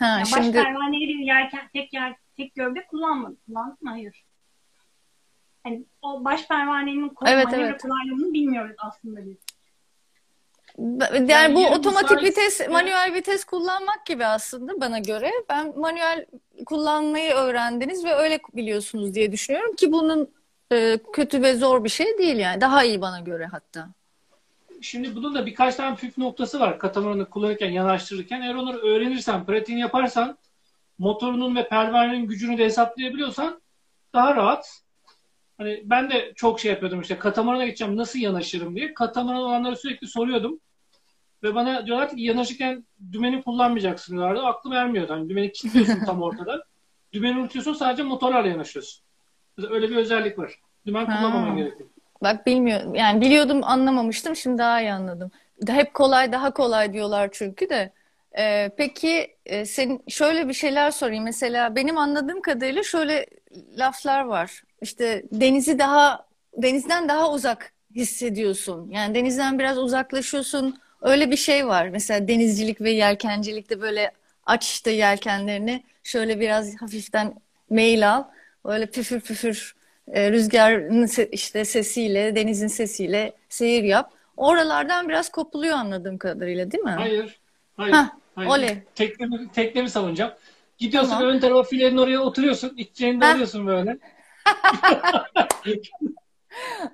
Ha, yani şimdi... Baş pervaneyi yerken tek yer tek gövde kullanmadık. Kullandık mı? Hayır. Yani o baş pervanenin evet, evet. kolaylığını bilmiyoruz aslında biz. Yani, yani bu otomatik vites, ya. manuel vites kullanmak gibi aslında bana göre. Ben manuel kullanmayı öğrendiniz ve öyle biliyorsunuz diye düşünüyorum ki bunun e, kötü ve zor bir şey değil yani. Daha iyi bana göre hatta. Şimdi bunun da birkaç tane püf noktası var katamaranı kullanırken, yanaştırırken. Eğer onları öğrenirsen, pratiğini yaparsan, motorunun ve pervanenin gücünü de hesaplayabiliyorsan daha rahat Hani ben de çok şey yapıyordum işte katamarana gideceğim nasıl yanaşırım diye. Katamaran olanlara sürekli soruyordum. Ve bana diyorlar ki yanaşırken dümeni kullanmayacaksın diyorlardı. Aklım ermiyordu. Hani dümeni kilitliyorsun tam ortada. Dümeni unutuyorsun sadece motorlarla yanaşıyorsun. Öyle bir özellik var. Dümen kullanmaman gerekiyor. Bak bilmiyorum. Yani biliyordum anlamamıştım. Şimdi daha iyi anladım. Hep kolay daha kolay diyorlar çünkü de. Ee, peki e, senin şöyle bir şeyler sorayım. Mesela benim anladığım kadarıyla şöyle laflar var. İşte denizi daha denizden daha uzak hissediyorsun. Yani denizden biraz uzaklaşıyorsun. Öyle bir şey var. Mesela denizcilik ve yelkencilikte böyle aç işte yelkenlerini şöyle biraz hafiften mail al. Öyle püfür püfür e, rüzgarın se- işte sesiyle, denizin sesiyle seyir yap. Oralardan biraz kopuluyor anladığım kadarıyla, değil mi? Hayır. Hayır. Hah, hayır. oley. Teknemi, teknemi savunacağım. Gidiyorsun Tamam. ön tarafa filenin oraya oturuyorsun. İçeceğini de alıyorsun böyle.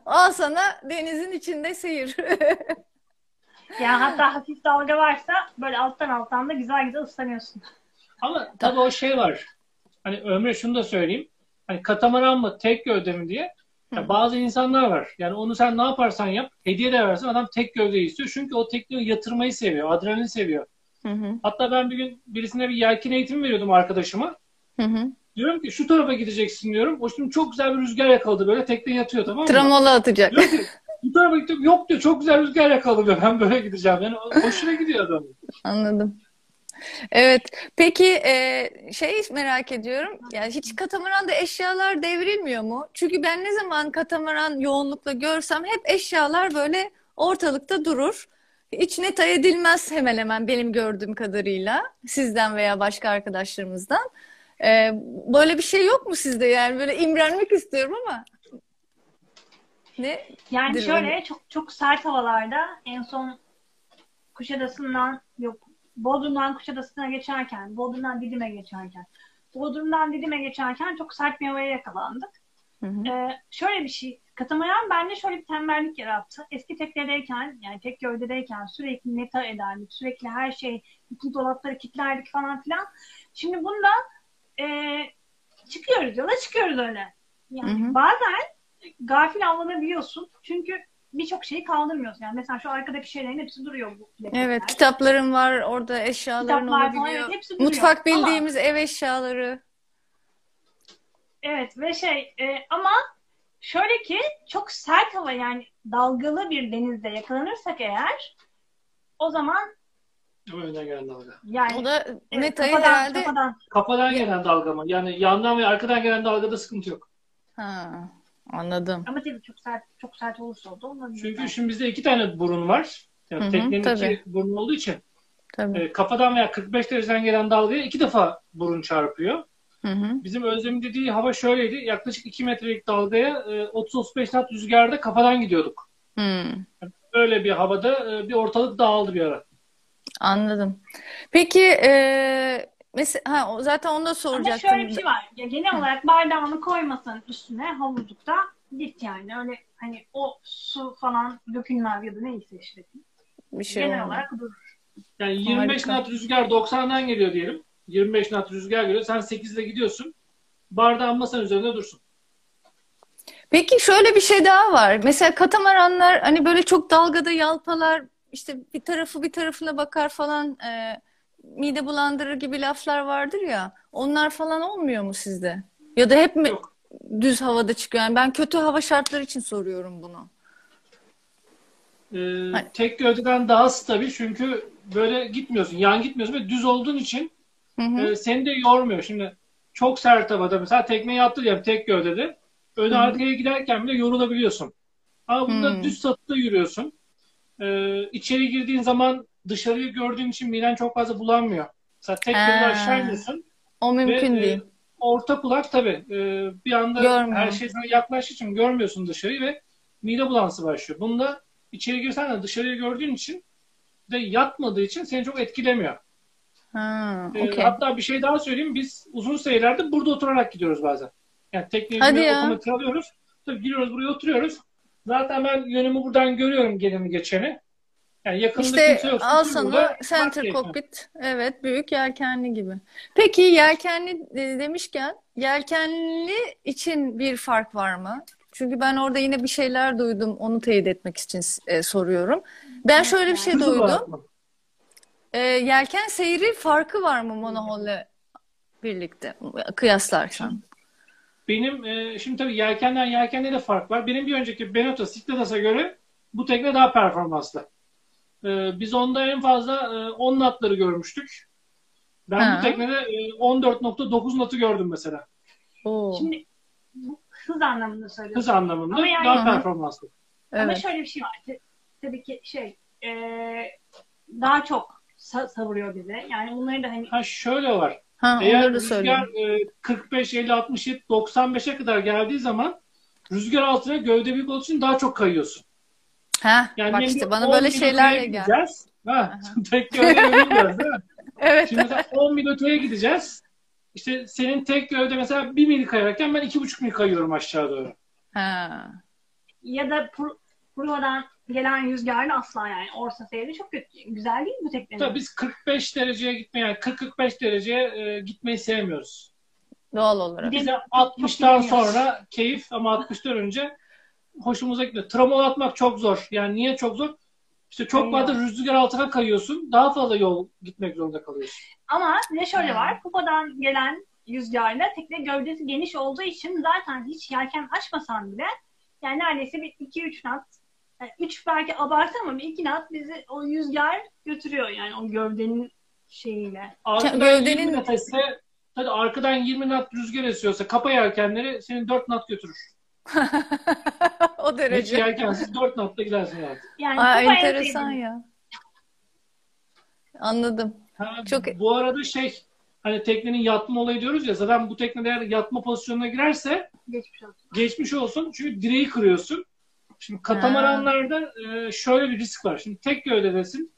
Al sana denizin içinde seyir. Yani hatta hafif dalga varsa böyle alttan alttan da güzel güzel ıslanıyorsun. Ama tabii o şey var. Hani Ömre şunu da söyleyeyim. Hani katamaran mı tek gövde mi diye. Ya bazı insanlar var. Yani onu sen ne yaparsan yap. Hediye de versen adam tek gövdeyi istiyor. Çünkü o tekneyi yatırmayı seviyor. Adrenalin seviyor. Hı hı, Hatta ben bir gün birisine bir yelken eğitimi veriyordum arkadaşıma. hı hı. Diyorum ki şu tarafa gideceksin diyorum. O şimdi çok güzel bir rüzgar yakaladı böyle tekne yatıyor tamam mı? Tramola atacak. Diyor ki bu tarafa gittim. Yok diyor çok güzel rüzgar yakaladı diyor. Ben böyle gideceğim. Yani hoşuna gidiyor adam. Anladım. Evet. Peki e, şey merak ediyorum. Yani hiç katamaranda eşyalar devrilmiyor mu? Çünkü ben ne zaman katamaran yoğunlukla görsem hep eşyalar böyle ortalıkta durur. Hiç net edilmez hemen hemen benim gördüğüm kadarıyla sizden veya başka arkadaşlarımızdan. E, böyle bir şey yok mu sizde yani böyle imrenmek istiyorum ama ne? Yani şöyle çok çok sert havalarda en son Kuşadası'ndan yok Bodrum'dan Kuşadası'na geçerken, Bodrum'dan Didim'e geçerken, Bodrum'dan Didim'e geçerken çok sert bir havaya yakalandık. Hı hı. Ee, şöyle bir şey, katamaran bende şöyle bir tembellik yarattı. Eski teknedeyken, yani tek gövdedeyken sürekli neta ederdik, sürekli her şey, bütün dolapları kilitlerdik falan filan. Şimdi bunda e, çıkıyoruz yola çıkıyoruz öyle. Yani Hı hı. bazen gafil avlanabiliyorsun. Çünkü birçok şeyi kaldırmıyorsun. Yani mesela şu arkadaki şeylerin hepsi duruyor bu plaketler. Evet, kitaplarım var, orada eşyaların Kitaplar falan, olabiliyor. evet, hepsi duruyor. Mutfak Ama- bildiğimiz ev eşyaları. Evet ve şey e, ama şöyle ki çok sert hava yani dalgalı bir denizde yakalanırsak eğer o zaman Önden gelen dalga. yani O da evet, Neta'yı kafadan, herhalde kafadan. Kafadan gelen dalga mı? Yani yandan ve arkadan gelen dalgada sıkıntı yok. ha, anladım. ama tabii çok sert çok sert olursa o da olabilir. Çünkü şimdi bizde iki tane burun var. Yani Hı hı, teknenin tabii. iki burnu olduğu için Tabii. e, kafadan veya 45 dereceden gelen dalgaya iki defa burun çarpıyor. Hı hı. Bizim Özlem'in dediği hava şöyleydi. Yaklaşık 2 metrelik dalgaya e, 30-35 knot rüzgarda kafadan gidiyorduk. Hmm, Öyle bir havada e, bir ortalık dağıldı bir ara. anladım. Peki e, mesela ha, zaten onu da Ama soracaktım. şöyle bir şey var. Ya genel olarak bardağını koymasan üstüne havuzlukta git yani. Öyle hani o su falan dökülmez ya da neyse işte. Bir şey genel olmadı. olarak durur. Yani 25 Harika. knot rüzgar 90'dan geliyor diyelim. 25 knot rüzgar geliyor. Sen 8'de gidiyorsun. Bardağın masanın üzerinde dursun. Peki şöyle bir şey daha var. Mesela katamaranlar hani böyle çok dalgada yalpalar işte bir tarafı bir tarafına bakar falan e, mide bulandırır gibi laflar vardır ya. Onlar falan olmuyor mu sizde? Ya da hep mi Yok. düz havada çıkıyor? Yani ben kötü hava şartları için soruyorum bunu. Ee, Hayır. tek gövdeden daha stabil çünkü böyle gitmiyorsun. Yan gitmiyorsun ve düz olduğun için Hı hı. e, seni de yormuyor. Şimdi çok sert havada mesela tekmeyi yaptı diyelim tek gövdede. Hı hı. arkaya giderken bile yorulabiliyorsun. Ama bunda Hı. düz satıda yürüyorsun. Ee, içeri girdiğin zaman dışarıyı gördüğün için miden çok fazla bulanmıyor. Mesela tek gövde aşağı iniyorsun O ve mümkün e, değil. orta kulak tabii e, bir anda Görmüyor. her şey sana yaklaştığı için görmüyorsun dışarıyı ve mide bulantısı başlıyor. Bunda içeri girsen de dışarıyı gördüğün için de yatmadığı için seni çok etkilemiyor. Ha, Ee, okey. hatta bir şey daha söyleyeyim. Biz uzun seyirlerde burada oturarak gidiyoruz bazen. Yani tekneyi otometre alıyoruz. Tabii giriyoruz buraya oturuyoruz. Zaten ben yönümü buradan görüyorum geleni geçeni. Yani yakında İşte kimse al sana center cockpit. Evet, büyük yelkenli gibi. Peki yelkenli e, demişken yelkenli için bir fark var mı? Çünkü ben orada yine bir şeyler duydum. Onu teyit etmek için e, soruyorum. Ben şöyle bir şey duydum. E, yelken seyri farkı var mı monohull'le birlikte kıyaslarsan? Benim e, şimdi tabii yelkenden yelkende de fark var. Benim bir önceki Beneteau Cycladas'a göre bu tekne daha performanslı. E, biz onda en fazla e, 10 knotları görmüştük. Ben Ha. bu teknede e, 14.9 knotu gördüm mesela. Oo, Şimdi bu hız anlamında söylüyorum. Hız anlamında Ama yani- daha performanslı. Ama evet. şöyle bir şey var. Tabii ki şey e, daha çok sa- savuruyor bize. Yani bunları da hani Ha şöyle var. Ha, Eğer rüzgar söyleyeyim. e, 45, 50, 60, 95'e kadar geldiği zaman rüzgar altına gövde büyük olduğu için daha çok kayıyorsun. Ha, Yani bak işte bana 10 böyle şeylerle gel. gideceğiz. Ha, tek gövde yürüyeceğiz değil mi? Evet. Şimdi mesela 10 mil öteye gideceğiz. İşte senin tek gövde mesela 1 mil kayarken ben 2,5 mil kayıyorum aşağı doğru. Ha. Ya da Pruva'dan gelen rüzgarla asla yani orta seyri çok kötü. Güzel değil mi bu teknenin? Tabii biz 45 dereceye gitmeyi yani 40-45 dereceye e, gitmeyi sevmiyoruz. Doğal olarak. Bize çok 60'tan bilmiyoruz. sonra keyif ama 60'tan önce hoşumuza gitmiyor. Tramol atmak çok zor. Yani niye çok zor? İşte çok fazla rüzgar altına kayıyorsun. Daha fazla yol gitmek zorunda kalıyorsun. Ama ne şöyle Ha. var. Kupadan gelen rüzgarla tekne gövdesi geniş olduğu için zaten hiç yelken açmasan bile yani neredeyse bir 2-3 knot 3 belki abartı ama bir 2 knot bizi o rüzgar götürüyor yani o gövdenin şeyiyle. Arkadan Gövdenin- 20 knot esse, hadi arkadan 20 knot rüzgar esiyorsa kapa yelkenleri seni 4 knot götürür. o derece. yelkensiz 4 knotla gidersin artık. Yani Aa, enteresan ya. Anladım. Ha, Çok- Bu arada şey hani teknenin yatma olayı diyoruz ya zaten bu tekne eğer yatma pozisyonuna girerse Geçmiş olsun. geçmiş olsun çünkü direği kırıyorsun. Şimdi katamaranlarda e, şöyle bir risk var. Şimdi tek gövdedesin.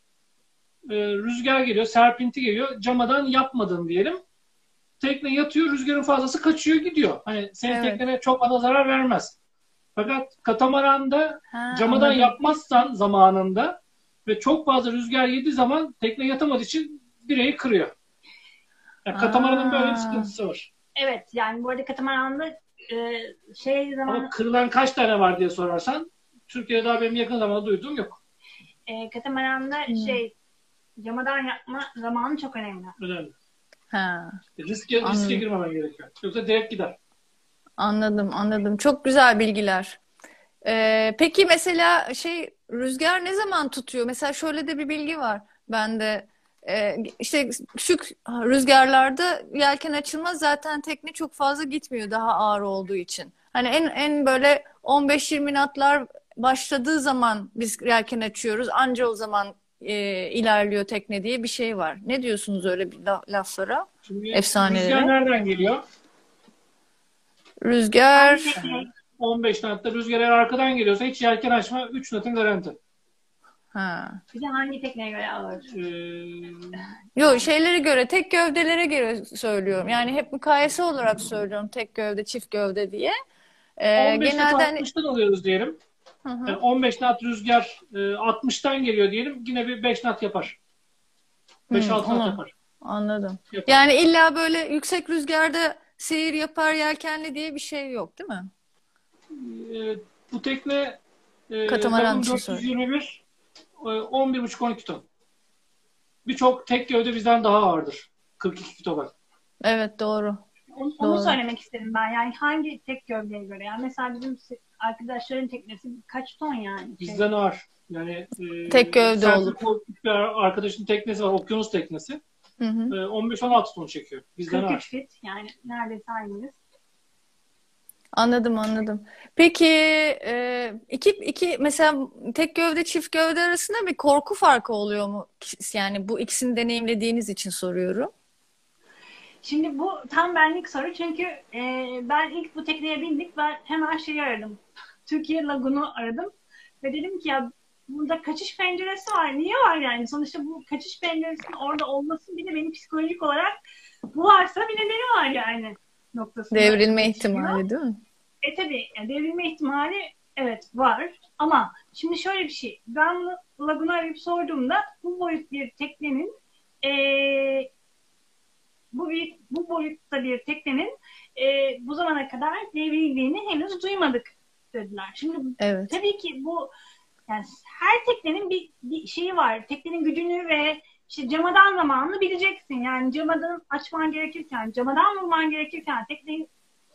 E, rüzgar geliyor, serpinti geliyor. Camadan yapmadın diyelim. Tekne yatıyor, rüzgarın fazlası kaçıyor gidiyor. Hani senin Evet. teknene çok fazla zarar vermez. Fakat katamaranda Ha, camadan anladım. yapmazsan zamanında ve çok fazla rüzgar yediği zaman tekne yatamadığı için direği kırıyor. Yani katamaranın böyle bir sıkıntısı var. Evet yani bu arada katamaranda e, şey Ama zaman kırılan kaç tane var diye sorarsan Türkiye'de daha benim yakın zamanda duyduğum yok. e, katamaranda Hmm. şey camadan yapma zamanı çok önemli. Önemli. Ha. Riske, riske Anladım. girmemen gerekiyor. Yoksa direkt gider. Anladım, anladım. Çok güzel bilgiler. Ee, peki mesela şey rüzgar ne zaman tutuyor? Mesela şöyle de bir bilgi var bende. Ee, işte küçük rüzgarlarda yelken açılmaz zaten tekne çok fazla gitmiyor daha ağır olduğu için. Hani en en böyle 15-20 knotlar başladığı zaman biz yelken açıyoruz. Anca o zaman e, ilerliyor tekne diye bir şey var. Ne diyorsunuz öyle bir la- laflara? Şimdi Efsaneleri. rüzgar nereden geliyor? Rüzgar Tekne- 15 natta rüzgar eğer arkadan geliyorsa hiç yelken açma 3 natın garanti. ha. Bir de hangi tekneye göre ağır? Ee, Yok şeylere göre tek gövdelere göre söylüyorum. Yani hep mukayese olarak söylüyorum tek gövde çift gövde diye. Ee, 15 genelde nat hani 60'tan alıyoruz diyelim. Hı hı. Yani 15 nat rüzgar e, 60'tan geliyor diyelim. Yine bir 5 nat yapar. 5-6 Hı, nat yapar. anladım. Yapar. Yani illa böyle yüksek rüzgarda seyir yapar yelkenli diye bir şey yok değil mi? Ee, bu tekne e, Katamaran Lagun için söyle. 421 e, 11,5-12 ton. Birçok tek gövde bizden daha ağırdır. 42 kilo Evet doğru. Onu, onu Doğru. söylemek istedim ben. Yani hangi tek gövdeye göre? Yani mesela bizim arkadaşların teknesi kaç ton yani? Şey, Bizden ağır. Yani e, Tek gövde olur. Bir arkadaşın teknesi var. Okyanus teknesi. Hı hı. E, 15-16 ton çekiyor. Bizden 43 ağır. fit yani neredeyse aynıyız. Anladım anladım. Peki e, iki, iki mesela tek gövde çift gövde arasında bir korku farkı oluyor mu? Yani bu ikisini deneyimlediğiniz için soruyorum. Şimdi bu tam benlik soru çünkü e, ben ilk bu tekneye bindik ben hemen şeyi aradım. Türkiye Lagun'u aradım ve dedim ki ya burada kaçış penceresi var. Niye var yani? Sonuçta bu kaçış penceresinin orada olması bile beni psikolojik olarak bu varsa bir nedeni var yani noktasında. Devrilme ihtimali değil mi? E tabii yani devrilme ihtimali evet var ama şimdi şöyle bir şey ben bunu Lagun'u arayıp sorduğumda bu boyut bir teknenin eee, bu bir bu boyutta bir teknenin eee, bu zamana kadar devrildiğini henüz duymadık dediler. Şimdi Evet. tabii ki bu yani her teknenin bir, bir şeyi var. Teknenin gücünü ve işte camadan zamanını bileceksin. Yani camadan açman gerekirken, camadan vurman gerekirken tekneyi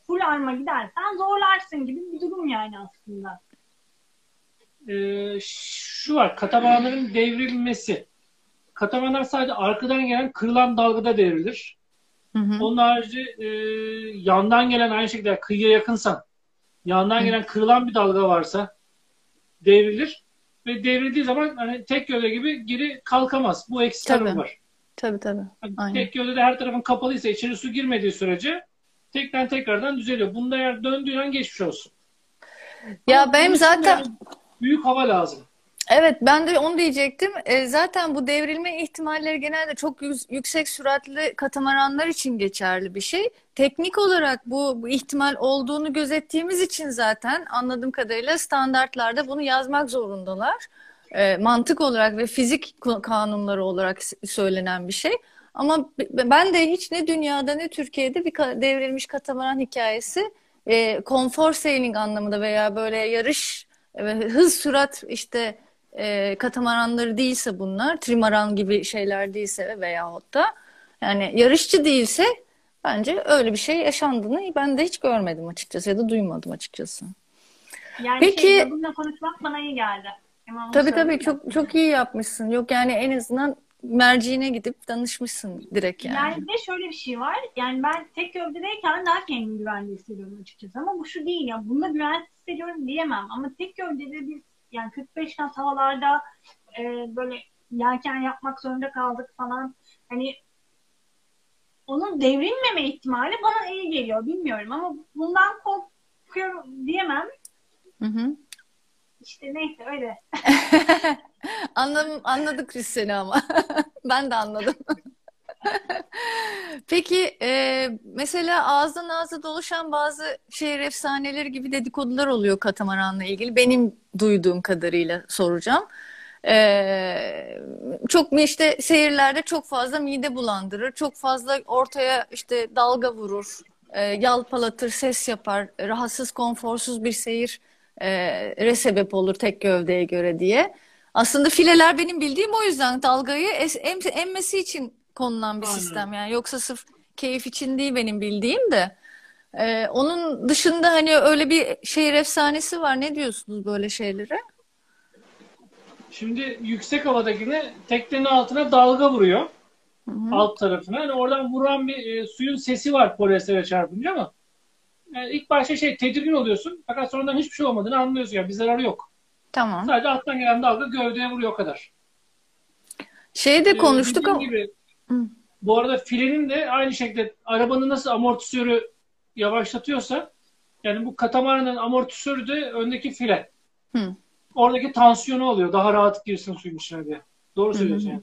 full arma gidersen zorlarsın gibi bir durum yani aslında. Ee, şu var. Katamaranların devrilmesi. Katamaranlar sadece arkadan gelen kırılan dalgada devrilir. Hı hı. Onun harici e, yandan gelen aynı şekilde kıyıya yakınsan yandan Hı. gelen kırılan bir dalga varsa devrilir. Ve devrildiği zaman hani tek gövde gibi geri kalkamaz. Bu eksi tarafı var. Tabii tabii. Hani Aynen. tek gövdede her tarafın kapalıysa içeri su girmediği sürece tekten tekrardan düzeliyor. Bunda eğer döndüğün an geçmiş olsun. Ya Ama benim zaten büyük hava lazım. Evet, ben de onu diyecektim. E, zaten bu devrilme ihtimalleri genelde çok yü- yüksek süratli katamaranlar için geçerli bir şey. Teknik olarak bu, bu ihtimal olduğunu gözettiğimiz için zaten anladığım kadarıyla standartlarda bunu yazmak zorundalar. E, mantık olarak ve fizik kanunları olarak söylenen bir şey. Ama ben de hiç ne dünyada ne Türkiye'de bir devrilmiş katamaran hikayesi e, konfor sailing anlamında veya böyle yarış ve hız sürat işte e, katamaranları değilse bunlar, trimaran gibi şeyler değilse veyahut da yani yarışçı değilse bence öyle bir şey yaşandığını ben de hiç görmedim açıkçası ya da duymadım açıkçası. Yani Peki- şey, bununla konuşmak bana iyi geldi. Hemen Tabii tabii çok çok iyi yapmışsın. Yok yani en azından merciğine gidip danışmışsın direkt yani. Yani bir de şöyle bir şey var. Yani ben tek gövdedeyken daha kendimi güvende hissediyorum açıkçası. Ama bu şu değil ya. Bunda güvende hissediyorum diyemem. Ama tek gövdede biz yani 45 knot havalarda e, böyle yelken yapmak zorunda kaldık falan. Hani onun devrilmeme ihtimali bana iyi geliyor. Bilmiyorum ama bundan korkuyorum diyemem. Hı hı. İşte neyse öyle. Anladım, anladık biz seni ama. Ben de anladım. Peki e, mesela ağızdan ağza dolaşan bazı şehir efsaneleri gibi dedikodular oluyor katamaranla ilgili. Benim duyduğum kadarıyla soracağım. E, çok mu işte seyirlerde çok fazla mide bulandırır, çok fazla ortaya işte dalga vurur, e, yalpalatır, ses yapar, rahatsız, konforsuz bir seyir e, sebep olur tek gövdeye göre diye. Aslında fileler benim bildiğim o yüzden dalgayı em, emmesi için konulan bir Aynen. sistem yani yoksa sırf keyif için değil benim bildiğim de. Ee, onun dışında hani öyle bir şehir efsanesi var. Ne diyorsunuz böyle şeylere? Şimdi yüksek havadakine teknenin altına dalga vuruyor. Hı hı. alt tarafına. Hani oradan vuran bir e, suyun sesi var polyestere çarpınca ama yani ilk başta şey tedirgin oluyorsun fakat sonradan hiçbir şey olmadığını anlıyorsun. Yani bir zararı yok. Tamam. Sadece alttan gelen dalga gövdeye vuruyor o kadar. Şeyi de Ee, konuştuk dediğim ama gibi Hı. bu arada filenin de aynı şekilde arabanın nasıl amortisörü yavaşlatıyorsa yani bu katamaranın amortisörü de öndeki file. Hı. Oradaki tansiyonu alıyor. Daha rahat girsin suyun içine diye. Doğru Hı hı. söylüyorsun yani.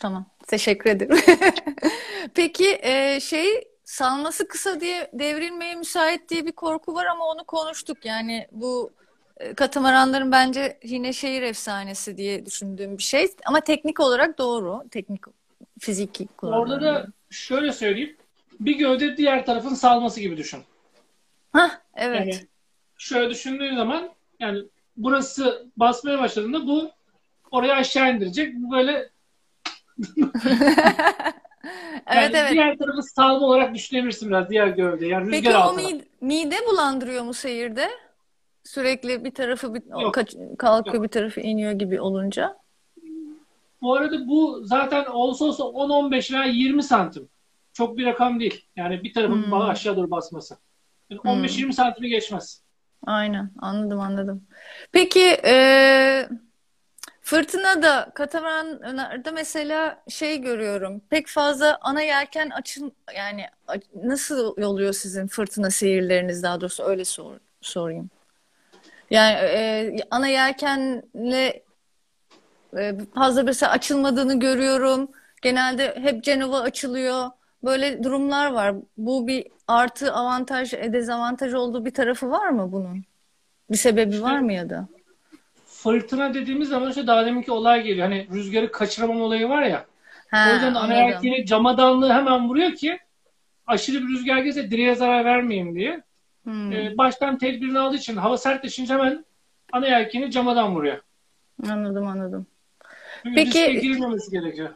Tamam. Teşekkür ederim. Peki e, şey salması kısa diye devrilmeye müsait diye bir korku var ama onu konuştuk. Yani bu e, katamaranların bence yine şehir efsanesi diye düşündüğüm bir şey. Ama teknik olarak doğru. Teknik fiziki Orada da şöyle söyleyeyim. Bir gövde diğer tarafın salması gibi düşün. Hah, evet. Yani şöyle düşündüğün zaman yani burası basmaya başladığında bu oraya aşağı indirecek. Bu böyle Evet yani evet. diğer tarafı salma olarak düşünebilirsin biraz diğer gövde. Yani Peki rüzgar o altına. mide, mide bulandırıyor mu seyirde? Sürekli bir tarafı bir, Yok. kaç- kalkıyor Yok. bir tarafı iniyor gibi olunca. Bu arada bu zaten olsa olsa 10-15 veya 20 santim. Çok bir rakam değil. Yani bir tarafın Hmm. aşağı doğru basması. Yani Hmm. 15-20 santimi geçmez. Aynen anladım anladım. Peki e, fırtına da katamaranlarda mesela şey görüyorum. Pek fazla ana yelken açın yani nasıl oluyor sizin fırtına seyirleriniz daha doğrusu öyle sor, sorayım. Yani e, ana yelkenle fazla mesela açılmadığını görüyorum. Genelde hep Cenova açılıyor. Böyle durumlar var. Bu bir artı avantaj, e, dezavantaj olduğu bir tarafı var mı bunun? Bir sebebi var mı ya da? Fırtına dediğimiz zaman işte daha deminki olay geliyor. Hani rüzgarı kaçıramam olayı var ya. Ha, O yüzden ana anladım. yelkeni camadanlığı hemen vuruyor ki aşırı bir rüzgar gelse direğe zarar vermeyeyim diye. Hmm, Ee, baştan tedbirini aldığı için hava sertleşince hemen ana yelkeni camadan vuruyor. anladım anladım. Peki- girilmemesi gerekiyor.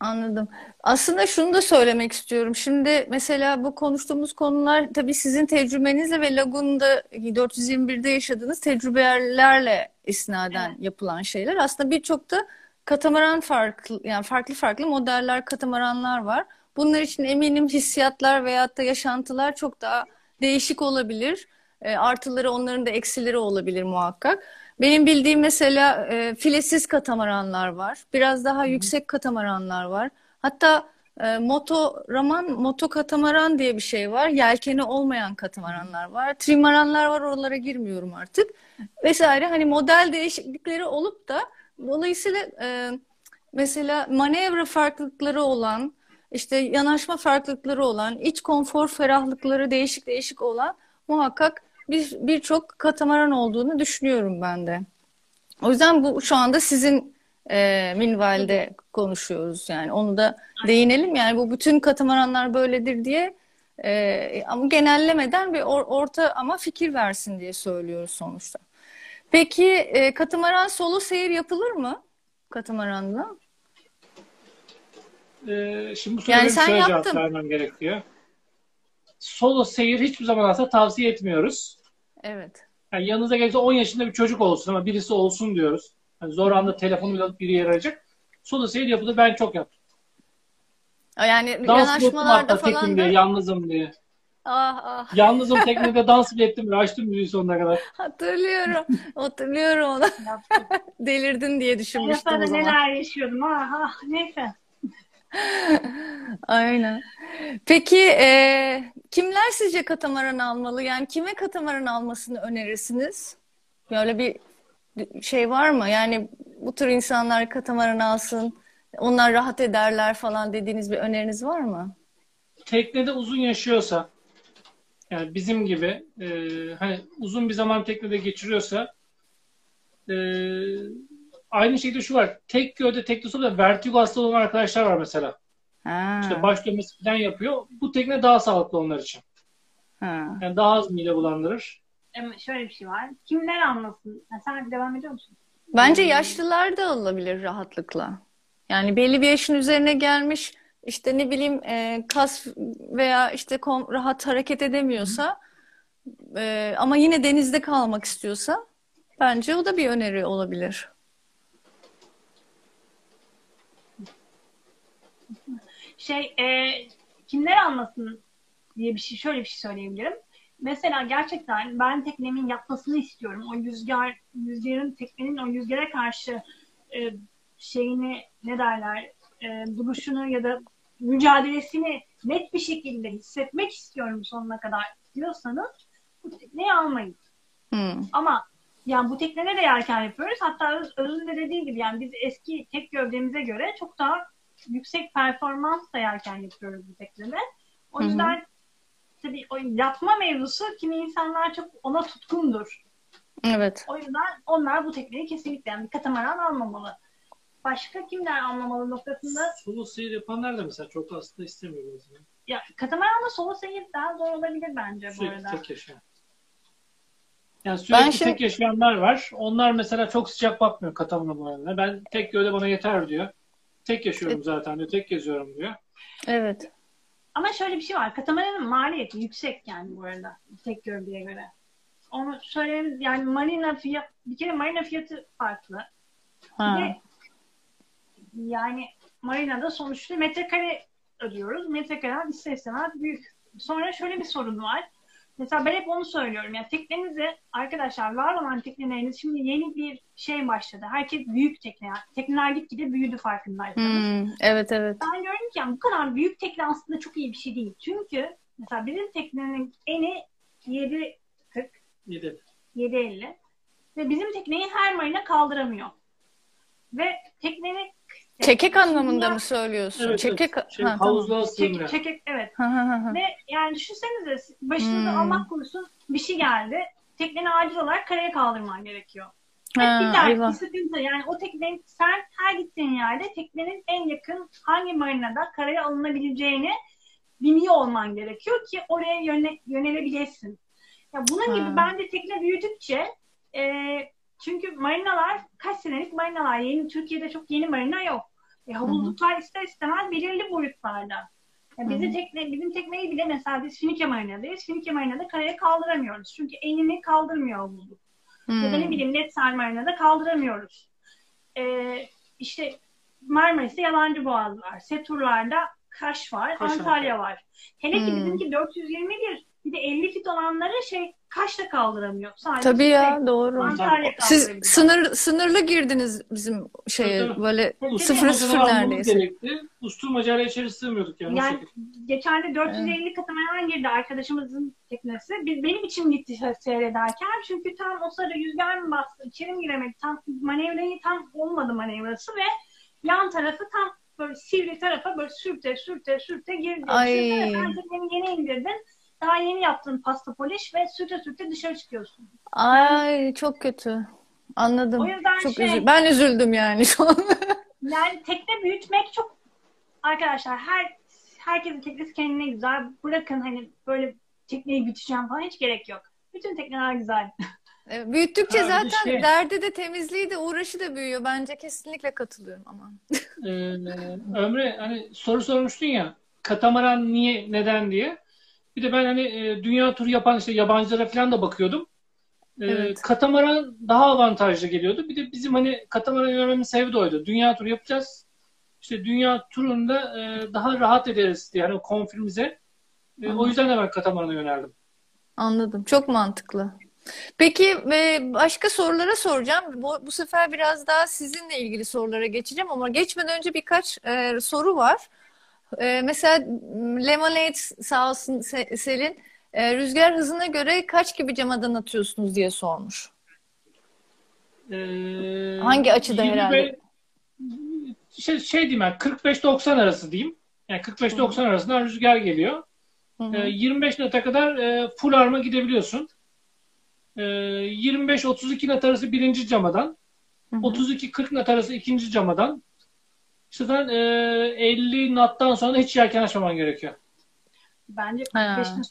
Anladım. Aslında şunu da söylemek istiyorum. Şimdi mesela bu konuştuğumuz konular tabii sizin tecrübenizle ve Lagoon'da 421'de yaşadığınız tecrübelerle isnaden yapılan şeyler. Aslında birçok da katamaran farklı yani farklı farklı modeller katamaranlar var. Bunlar için eminim hissiyatlar veyahut da yaşantılar çok daha değişik olabilir. E, artıları onların da eksileri olabilir muhakkak. Benim bildiğim mesela e, filesiz katamaranlar var. Biraz daha yüksek katamaranlar var. Hatta e, moto raman, moto katamaran diye bir şey var. Yelkeni olmayan katamaranlar var. Trimaranlar var. Oralara girmiyorum artık. Vesaire. Hani model değişiklikleri olup da dolayısıyla e, mesela manevra farklılıkları olan, işte yanaşma farklılıkları olan, iç konfor ferahlıkları değişik değişik olan muhakkak bir birçok katamaran olduğunu düşünüyorum ben de. O yüzden bu şu anda sizin e, minvalde konuşuyoruz yani onu da değinelim yani bu bütün katamaranlar böyledir diye e, ama genellemeden bir or, orta ama fikir versin diye söylüyoruz sonuçta. Peki e, katamaran solo seyir yapılır mı katamaranla? Ee, şimdi bu Yani soruya sen şöyle cevap yaptın. vermem gerekiyor. Solo seyir hiçbir zaman aslında tavsiye etmiyoruz. Evet. Yani yanınıza gelecek 10 yaşında bir çocuk olsun ama birisi olsun diyoruz. Yani zor anda telefonu bile alıp biri yere arayacak. Solo seyir yapılır. Ben çok yaptım. Yani Dans yanaşmalarda tekim falan diye, da yalnızım diye. ah ah Yalnızım teknede dans bile ettim. Açtım müziği sonuna kadar. hatırlıyorum. Hatırlıyorum onu. Delirdin diye düşünmüştüm o zaman. neler yaşıyordum. Ah, ah neyse. Aynen. Peki e, kimler sizce katamaran almalı? Yani kime katamaran almasını önerirsiniz? Böyle bir şey var mı? Yani bu tür insanlar katamaran alsın, onlar rahat ederler falan dediğiniz bir öneriniz var mı? Teknede uzun yaşıyorsa yani bizim gibi e, hani uzun bir zaman teknede geçiriyorsa e, aynı şekilde şu var. Tek gövde teknesi oluyor. Vertigo hastalığı olan arkadaşlar var mesela. Ha, İşte baş dönmesi falan yapıyor. Bu tekne daha sağlıklı onlar için. ha. Yani daha az mide bulandırır. Ama şöyle bir şey var. Kimler anlasın? Sen devam ediyor musun? Bence yaşlılar da alabilir rahatlıkla. Yani belli bir yaşın üzerine gelmiş işte ne bileyim e, kas veya işte kom- rahat hareket edemiyorsa e, ama yine denizde kalmak istiyorsa bence o da bir öneri olabilir. Şey, e, kimler anlasın diye bir şey, şöyle bir şey söyleyebilirim. Mesela gerçekten ben teknemin yapmasını istiyorum. O rüzgar, rüzgarın, teknenin o rüzgara karşı e, şeyini ne derler, e, duruşunu ya da mücadelesini net bir şekilde hissetmek istiyorum sonuna kadar diyorsanız bu tekneyi almayın. Hmm. Ama yani bu teknede de yelken yapıyoruz. Hatta Öz- Öz'ün de dediği gibi yani biz eski tek gövdemize göre çok daha yüksek performansla yelken yapıyoruz bu teknede. O yüzden tabii o yapma mevzusu kimi insanlar çok ona tutkundur. Evet. O yüzden onlar bu tekneyi kesinlikle yani bir katamaran almamalı. Başka kimler almamalı noktasında Solo seyir yapanlar da mesela çok aslında istemiyor ya katamaranla solo seyir daha zor olabilir bence bu Sürekli arada. tek yaşayan. Yani Ben sürekli şimdi- tek yaşayanlar var. Onlar mesela çok sıcak bakmıyor katamaranlarına. Ben tek gövde bana yeter diyor. Tek yaşıyorum zaten diyor. Tek geziyorum diyor. Evet. Ama şöyle bir şey var. Katamaranın maliyeti yüksek yani bu arada. Tek gövdeye göre. Onu söyleyeyim yani marina fiyat bir kere marina fiyatı farklı. Bir Ha. de yani marinada sonuçta metrekare ödüyoruz. Metrekare ister istemez büyük. Sonra şöyle bir sorun var. Mesela ben hep onu söylüyorum. Yani teknenizi arkadaşlar var olan tekneleriniz şimdi yeni bir şey başladı. Herkes büyük tekne. Tekneler gitgide büyüdü farkındaysanız. Hmm, evet evet. Ben gördüm ki yani bu kadar büyük tekne aslında çok iyi bir şey değil. Çünkü mesela bizim teknenin eni 7.40, Yedi. 7.50 ve bizim tekneyi her marina kaldıramıyor. Ve teknenin Çekek anlamında mı söylüyorsun? Evet, Çekek. Şey, ha, tamam. havuzluğa Çek, çekek evet. Ha, ha, ha, ha. Ve yani düşünsenize başınıza Hmm. Allah korusun bir şey geldi. Tekneni acil olarak karaya kaldırman gerekiyor. Ha, bir bir sıkıntı. Yani o teknenin sen her gittiğin yerde teknenin en yakın hangi marinada karaya alınabileceğini biliyor olman gerekiyor ki oraya yöne, yönelebilesin. Ya bunun Ha. gibi ben de tekne büyüdükçe e, çünkü marinalar kaç senelik marinalar yeni Türkiye'de çok yeni marina yok. E, havuzluklar ister istemez belirli boyutlarda. Ya bizi Hı hı. tekne, bizim tekneyi bile mesela biz Finike Marina'dayız. Finike Marina'da karaya kaldıramıyoruz. Çünkü enini kaldırmıyor havuzluk. Ya da ne bileyim Netsal Marina'da kaldıramıyoruz. Ee, işte Marmaris'te Yalancı Boğaz var. Seturlar'da Kaş var. Kaş Antalya var. Hele ki Hmm. bizimki 421 bir de 50 fit olanlara şey Kaş da kaldıramıyor. Sadece Tabii şey, ya doğru. Antalya Siz sınır sınırlı girdiniz bizim şeye tabii. böyle Tabii, sıfır sıfır neredeyse. gerekti. Usturmacayla içeri sığmıyorduk yani. Yani geçen de 450 katamaran girdi arkadaşımızın teknesi. Biz, benim için gitti seyrederken. Çünkü tam o sırada rüzgar mı bastı, içeri mi giremedi. Tam manevrayı tam olmadı manevrası ve yan tarafı tam böyle sivri tarafa böyle sürte sürte sürte girdi. Ay. Düşünsene, sen tekneni yeni indirdin. Daha yeni yaptın pasta poliş ve sürte sürte dışarı çıkıyorsun. Ay çok kötü. Anladım. O yüzden Çok şey- üzü- Ben üzüldüm yani şu an. Yani tekne büyütmek çok arkadaşlar her herkesin teknesi kendine güzel. Bırakın hani böyle tekneyi büyüteceğim falan hiç gerek yok. Bütün tekneler güzel. Evet, Büyüttükçe Ha, zaten şey- derdi de temizliği de uğraşı da büyüyor. Bence kesinlikle katılıyorum ama. Ee, Ömre hani soru sormuştun ya katamaran niye neden diye. Bir de ben hani e, dünya turu yapan işte yabancılara falan da bakıyordum. Ee, Evet. Katamaran daha avantajlı geliyordu. Bir de bizim hani katamaran yönelmemin sebebi de oydu. Dünya turu yapacağız. İşte dünya turunda e, daha rahat ederiz diye hani konfirmize. E, o yüzden de ben katamarana yöneldim. Anladım. Çok mantıklı. Peki e, başka sorulara soracağım. Bu, bu sefer biraz daha sizinle ilgili sorulara geçeceğim ama geçmeden önce birkaç e, soru var. E, mesela Lemonade sağ olsun Se- Selin e, rüzgar hızına göre kaç gibi camadan atıyorsunuz diye sormuş. Ee, Hangi açıda 25 herhalde? Şey, şey diyeyim ben 45-90 arası diyeyim. Yani 45-90 arasında rüzgar geliyor. Hı hı. Ee, 25 nata kadar e, full arma gidebiliyorsun. Ee, 25-32 nat arası birinci camadan. Hı hı. 32-40 nat arası ikinci camadan. Zaten, e, 50 nattan sonra hiç yelken açmaman gerekiyor. Bence Ha. 45'in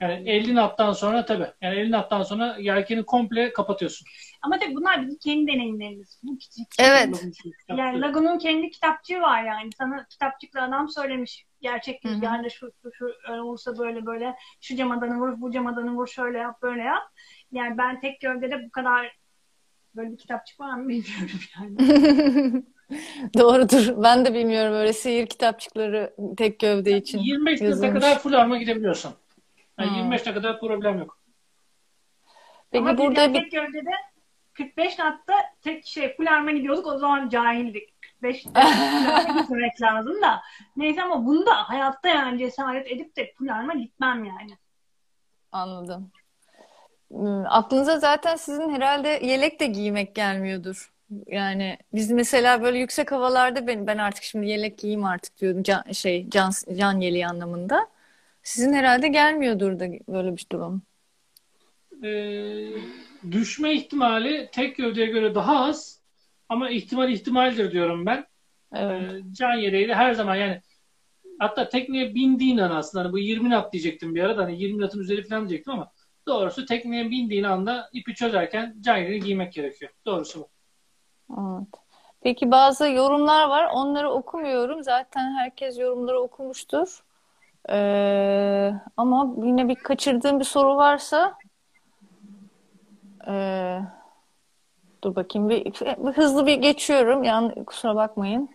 Yani 50 nattan sonra tabii. Yani 50 nattan sonra yelkeni komple kapatıyorsun. Ama tabii bunlar bizim kendi deneyimlerimiz. Bu küçük. Evet. Yani Lagun'un kendi kitapçığı var yani. Sana kitapçıklı adam söylemiş. Gerçek Hı hı. rüzgarda şu, şu, şu öyle olursa böyle böyle şu camadanı vur, bu camadanı vur, şöyle yap, böyle yap. Yani ben tek gövdede bu kadar böyle bir kitapçık var mı bilmiyorum yani. Doğrudur. Ben de bilmiyorum öyle sihir kitapçıkları tek gövde için 25 nata yazılmış. kadar full arma gidebiliyorsun. Yani Hmm. 25 nata kadar problem yok. Peki Ama burada bir tek gövdede 45 natta tek şey full arma gidiyorduk o zaman cahildik. 45 gitmek lazım da. Neyse ama bunda hayatta yani cesaret edip de full arma gitmem yani. Anladım. Hmm, Aklınıza zaten sizin herhalde yelek de giymek gelmiyordur. Yani biz mesela böyle yüksek havalarda ben ben artık şimdi yelek giyeyim artık diyordum can, şey can can yeleği anlamında. Sizin herhalde gelmiyordur da böyle bir durum. Ee, düşme ihtimali tek gövdeye göre daha az ama ihtimal ihtimaldir diyorum ben. Evet. Ee, can yeleği de her zaman yani hatta tekneye bindiğin an aslında hani bu 20 knot diyecektim bir arada hani 20 knotun üzeri falan diyecektim ama doğrusu tekneye bindiğin anda ipi çözerken can yeleği giymek gerekiyor. Doğrusu bu. Evet. Peki bazı yorumlar var. Onları okumuyorum. Zaten herkes yorumları okumuştur. Ee, ama yine bir kaçırdığım bir soru varsa ee, dur bakayım bir, bir hızlı bir geçiyorum. Yani kusura bakmayın.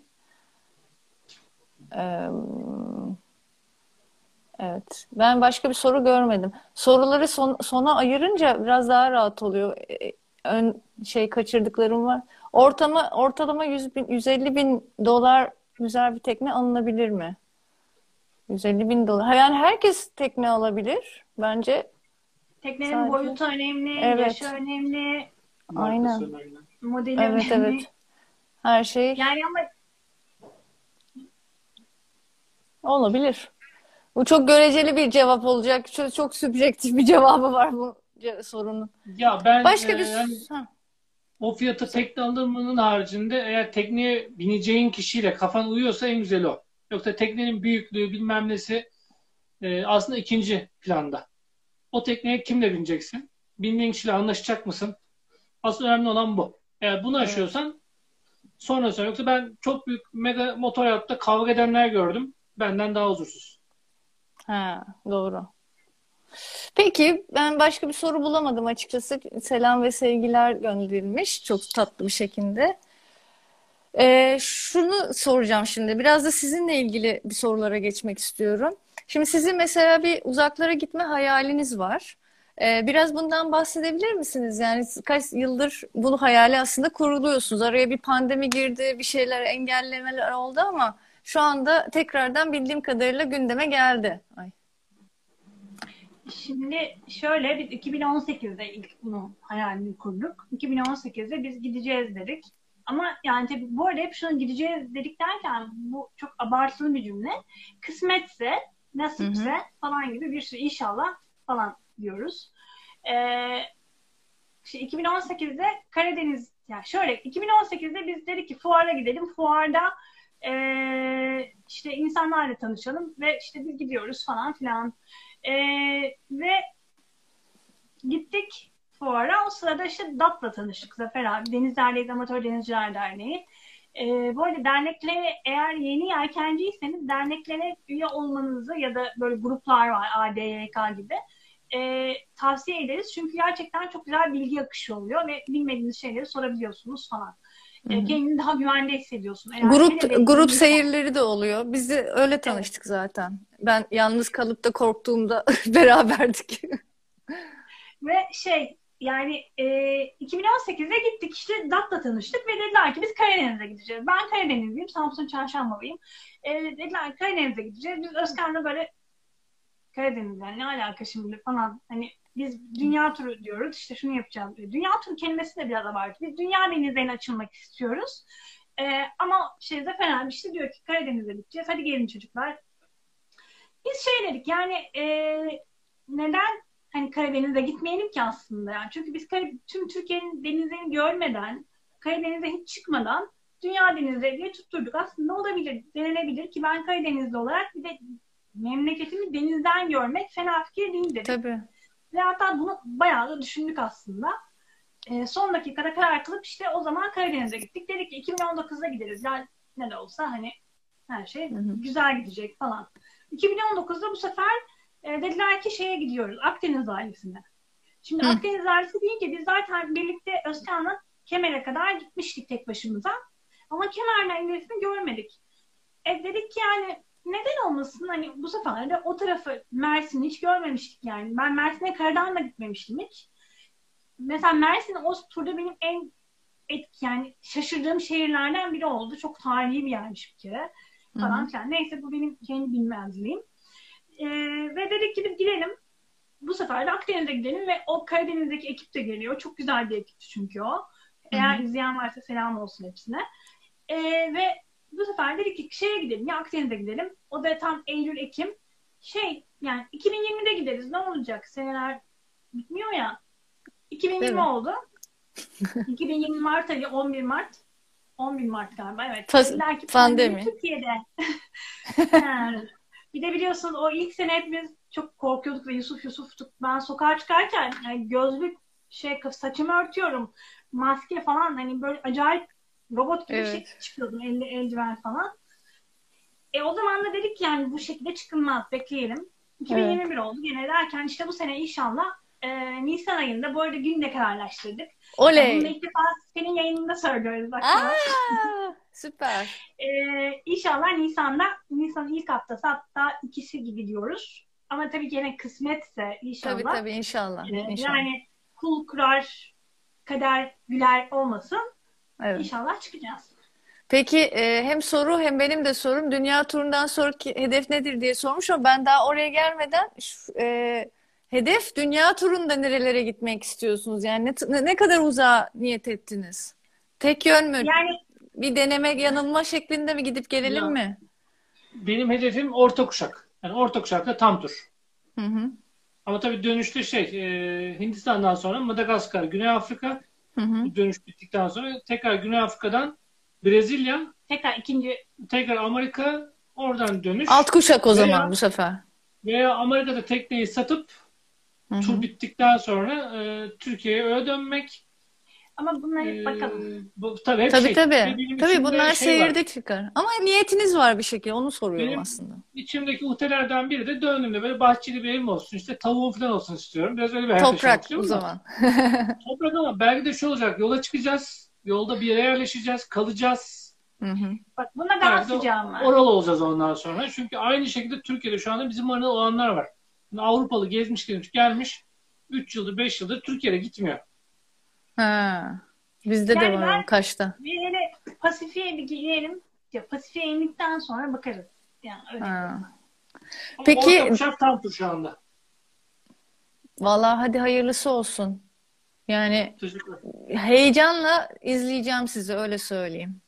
Ee, evet. Ben başka bir soru görmedim. Soruları son, sona ayırınca biraz daha rahat oluyor. Ee, ön şey kaçırdıklarım var. Ortama, ortalama 100 bin, 150 bin dolar güzel bir tekne alınabilir mi? 150 bin dolar. Yani herkes tekne alabilir. Bence Teknenin Sadece- boyutu önemli, Evet. yaşı önemli, Aynen. Önemli. modeli evet önemli. evet. Her şey Yani ama olabilir. Bu çok göreceli bir cevap olacak. Çok, çok sübjektif bir cevabı var bu sorunun. Ya ben Başka e, bir yani Ha, o fiyatı tekne alımının haricinde eğer tekneye bineceğin kişiyle kafan uyuyorsa en güzeli o. Yoksa teknenin büyüklüğü bilmem nesi e, aslında ikinci planda. O tekneye kimle bineceksin? Bindiğin kişiyle anlaşacak mısın? Asıl önemli olan bu. Eğer bunu aşıyorsan sonra sonra. Yoksa ben çok büyük mega motor yatta kavga edenler gördüm. Benden daha huzursuz. ha, doğru. Peki ben başka bir soru bulamadım açıkçası. Selam ve sevgiler gönderilmiş çok tatlı bir şekilde. Ee, şunu soracağım şimdi. Biraz da sizinle ilgili bir sorulara geçmek istiyorum. Şimdi sizin mesela bir uzaklara gitme hayaliniz var. Ee, biraz bundan bahsedebilir misiniz? Yani kaç yıldır bunu hayali aslında kuruluyorsunuz. Araya bir pandemi girdi, bir şeyler engellemeler oldu ama şu anda tekrardan bildiğim kadarıyla gündeme geldi. Ay. Şimdi şöyle biz 2018'de ilk bunu hayalini kurduk. 2018'de biz gideceğiz dedik. Ama yani tabii bu arada hep şunu gideceğiz dedik derken bu çok abartılı bir cümle. Kısmetse, nasipse hı hı. falan gibi bir sürü inşallah falan diyoruz. Ee, işte 2018'de Karadeniz yani şöyle 2018'de biz dedik ki fuara gidelim. Fuarda e, işte insanlarla tanışalım ve işte biz gidiyoruz falan filan. E, ve gittik fuara. O sırada işte DAP'la tanıştık Zafer abi. Deniz Derneği, Amatör Denizciler Derneği. E, bu arada derneklere eğer yeni yelkenciyseniz derneklere üye olmanızı ya da böyle gruplar var ADYK gibi e, tavsiye ederiz. Çünkü gerçekten çok güzel bilgi akışı oluyor ve bilmediğiniz şeyleri sorabiliyorsunuz falan. E, kendini daha güvende hissediyorsun. Eğer grup grup seyirleri de oluyor. Biz de öyle tanıştık evet. zaten. Ben yalnız kalıp da korktuğumda beraberdik. ve şey yani e, 2018'de gittik işte DAT'la tanıştık ve dediler ki biz Karadeniz'e gideceğiz. Ben Karadenizliyim, Samsun Çarşambalıyım. E, dediler Karadeniz'e gideceğiz. Biz Özkan'la böyle Karadeniz'den ne alaka şimdi falan hani biz dünya turu diyoruz işte şunu yapacağız diyor. Dünya turu kelimesi de biraz abartı. Biz dünya denizlerine açılmak istiyoruz. Ee, ama şey Zafer abi işte diyor ki Karadeniz'e gideceğiz. Hadi gelin çocuklar. Biz şey dedik yani e, neden hani Karadeniz'e gitmeyelim ki aslında yani. Çünkü biz tüm Türkiye'nin denizlerini görmeden Karadeniz'e hiç çıkmadan dünya denizleri diye tutturduk. Aslında olabilir, denenebilir ki ben Karadenizli olarak bir de memleketimi denizden görmek fena fikir değil dedim. Tabii. Ve hatta bunu bayağı da düşündük aslında. E, son dakikada karar kılıp işte o zaman Karadeniz'e gittik. Dedik ki 2019'da gideriz. Yani ne de olsa hani her şey hı hı. güzel gidecek falan. 2019'da bu sefer e, dediler ki şeye gidiyoruz. Akdeniz ailesine. Şimdi hı. Akdeniz ailesi deyince biz zaten birlikte Özkan'la Kemer'e kadar gitmiştik tek başımıza. Ama Kemer'le ilerisini görmedik. E, dedik ki yani neden olmasın? Hani bu sefer de o tarafı Mersin'i hiç görmemiştik yani. Ben Mersin'e karadan da gitmemiştim hiç. Mesela Mersin o turda benim en etki yani şaşırdığım şehirlerden biri oldu. Çok tarihi bir yermiş bir kere. Falan filan. Neyse bu benim kendi bilmezliğim. Ee, ve dedik ki biz gidelim. Bu sefer de Akdeniz'e gidelim ve o Karadeniz'deki ekip de geliyor. Çok güzel bir ekip çünkü o. Eğer Hı-hı. izleyen varsa selam olsun hepsine. Ee, ve bu sefer dedik ki şeye gidelim ya Akdeniz'e gidelim. O da tam Eylül, Ekim. Şey yani 2020'de gideriz ne olacak? Seneler bitmiyor ya. 2020 evet. oldu. 2020 Mart ayı 11 Mart. 11 Mart galiba evet. Pas- ki pandemi. Türkiye'de. bir de biliyorsun o ilk sene hepimiz çok korkuyorduk ve Yusuf Yusuf'tuk. Ben sokağa çıkarken yani gözlük şey saçımı örtüyorum. Maske falan hani böyle acayip Robot gibi evet. bir şey çıkıyordum. Elle eldiven falan. E o zaman da dedik yani bu şekilde çıkılmaz. Bekleyelim. 2021 evet. oldu. Gene derken işte bu sene inşallah e, Nisan ayında bu arada günü de kararlaştırdık. Oley. Yani bunu ilk defa senin yayınında söylüyoruz. Bak Aa, süper. e, inşallah Nisan'da Nisan'ın ilk haftası hatta ikisi gibi diyoruz. Ama tabii gene kısmetse inşallah. Tabii tabii inşallah. E, inşallah. Yani kul kurar kader güler olmasın. Evet. İnşallah çıkacağız. Peki e, hem soru hem benim de sorum dünya turundan sonraki hedef nedir diye sormuş ama ben daha oraya gelmeden şu, e, hedef dünya turunda nerelere gitmek istiyorsunuz? Yani ne, ne kadar uzağa niyet ettiniz? Tek yön mü? Yani bir deneme yanılma şeklinde mi gidip gelelim ya, mi? Benim hedefim orta kuşak. Yani orta kuşakta tam tur. Hı hı. Ama tabii dönüşte şey e, Hindistan'dan sonra Madagaskar, Güney Afrika Hı hı. Dönüş bittikten sonra tekrar Güney Afrika'dan Brezilya, tekrar ikinci tekrar Amerika, oradan dönüş. Alt kuşak o veya, zaman bu sefer. Veya Amerika'da tekneyi satıp hı hı. tur bittikten sonra e, Türkiye'ye öyle dönmek. Ama bunlar hep bakalım. Bu, tabii hep tabii şey. tabii. Tabii bunlar şey seyirde var. çıkar. Ama niyetiniz var bir şekilde. Onu soruyorum benim aslında. içimdeki utelerden biri de döndüğümde böyle bahçeli bir evim olsun. işte tavuğum falan olsun istiyorum. Biraz öyle bir Toprak o zaman. Toprak ama belki de şu olacak. Yola çıkacağız. Yolda bir yere yerleşeceğiz. Kalacağız. Hı hı. Bak buna daha sıcağım var. Oral olacağız ondan sonra. Çünkü aynı şekilde Türkiye'de şu anda bizim arada olanlar var. Avrupalı gezmiş gelmiş gelmiş 3 yıldır 5 yıldır Türkiye'de gitmiyor. Ha. Bizde de Yani var ben- o Kaş'ta. Bir hele Pasifik'e bir gidelim. Ya Pasifik'e indikten sonra bakarız. Yani öyle. Ha. Peki- orta uçak tam tur şu anda. Vallahi hadi hayırlısı olsun. Yani heyecanla izleyeceğim sizi öyle söyleyeyim.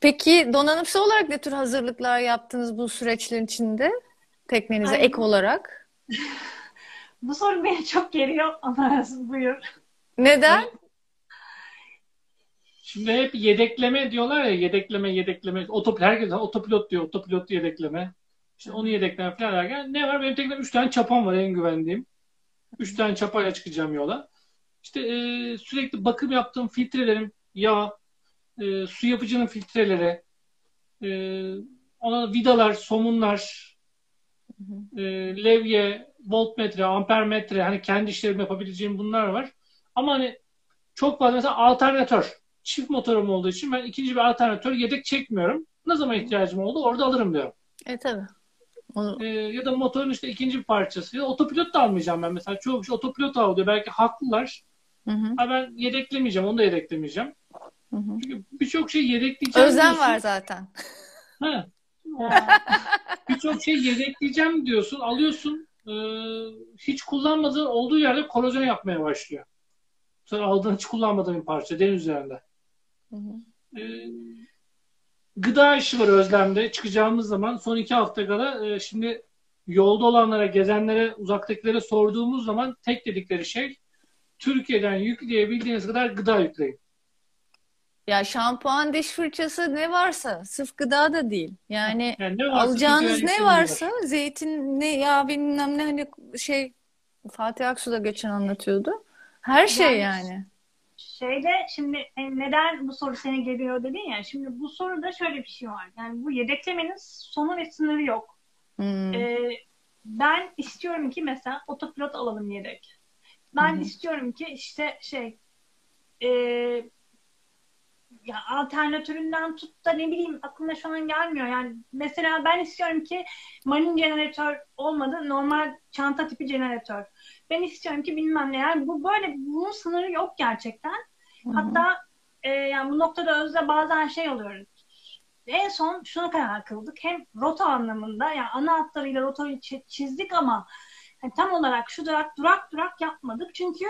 Peki donanımsal olarak ne tür hazırlıklar yaptınız bu süreçlerin içinde? Teknenize Ay. ek olarak. Bu soru beni çok geriyor ama buyur. Neden? Şimdi hep yedekleme diyorlar ya yedekleme yedekleme. Otopilot, herkes otopilot diyor. Otopilot yedekleme. İşte onu yedekleme falan derken ne var? Benim teknemde 3 tane çapam var en güvendiğim. 3 tane çapayla çıkacağım yola. İşte e, sürekli bakım yaptığım filtrelerim, yağ, e, su yapıcının filtreleri, e, ona vidalar, somunlar, e, levye, voltmetre, ampermetre hani kendi işlerimi yapabileceğim bunlar var. Ama hani çok fazla mesela alternatör. Çift motorum olduğu için ben ikinci bir alternatör yedek çekmiyorum. Ne zaman ihtiyacım oldu orada alırım diyorum. E tabii. Onu- E, ya da motorun işte ikinci bir parçası. Ya otopilot da almayacağım ben mesela. Çoğu kişi otopilot al diyor. Belki haklılar. Hı hı, Ama ben yedeklemeyeceğim. Onu da yedeklemeyeceğim. hı hı. Çünkü birçok şey yedekleyeceğim Özlem diyorsun. var zaten. Ha. Birçok şey yedekleyeceğim diyorsun. Alıyorsun. e, hiç kullanmadığın olduğu yerde korozyon yapmaya başlıyor. Sonra aldığın hiç kullanmadığın bir parça deniz üzerinde. Hı hı. E, gıda işi var Özlem'de. Çıkacağımız zaman son iki hafta kala e, şimdi yolda olanlara, gezenlere, uzaktakilere sorduğumuz zaman tek dedikleri şey Türkiye'den yükleyebildiğiniz kadar gıda yükleyin. Ya şampuan, diş fırçası ne varsa sırf gıda da değil. Yani Yani ne varsa alacağınız ne varsa zeytin ne ya bilmem ne hani şey Fatih Aksu da geçen anlatıyordu. Her şey Yani-. Şeyde şimdi e, neden bu soru seni geliyor dedin ya. Şimdi bu soruda şöyle bir şey var. Yani bu yedeklemenin sonu ve sınırı yok. Hmm. Ee, ben istiyorum ki mesela otopilot alalım yedek. Ben hı. istiyorum ki işte şey e, ya alternatöründen tut da ne bileyim aklıma şu an gelmiyor. Yani mesela ben istiyorum ki marin jeneratör olmadı normal çanta tipi jeneratör. Ben istiyorum ki bilmem ne. Yani bu böyle bunun sınırı yok gerçekten. Hı hı. Hatta e, yani bu noktada özde bazen şey oluyoruz. En son şuna karar kıldık. Hem rota anlamında yani ana hatlarıyla rotayı çi- çizdik ama hani tam olarak şu durak durak durak yapmadık. Çünkü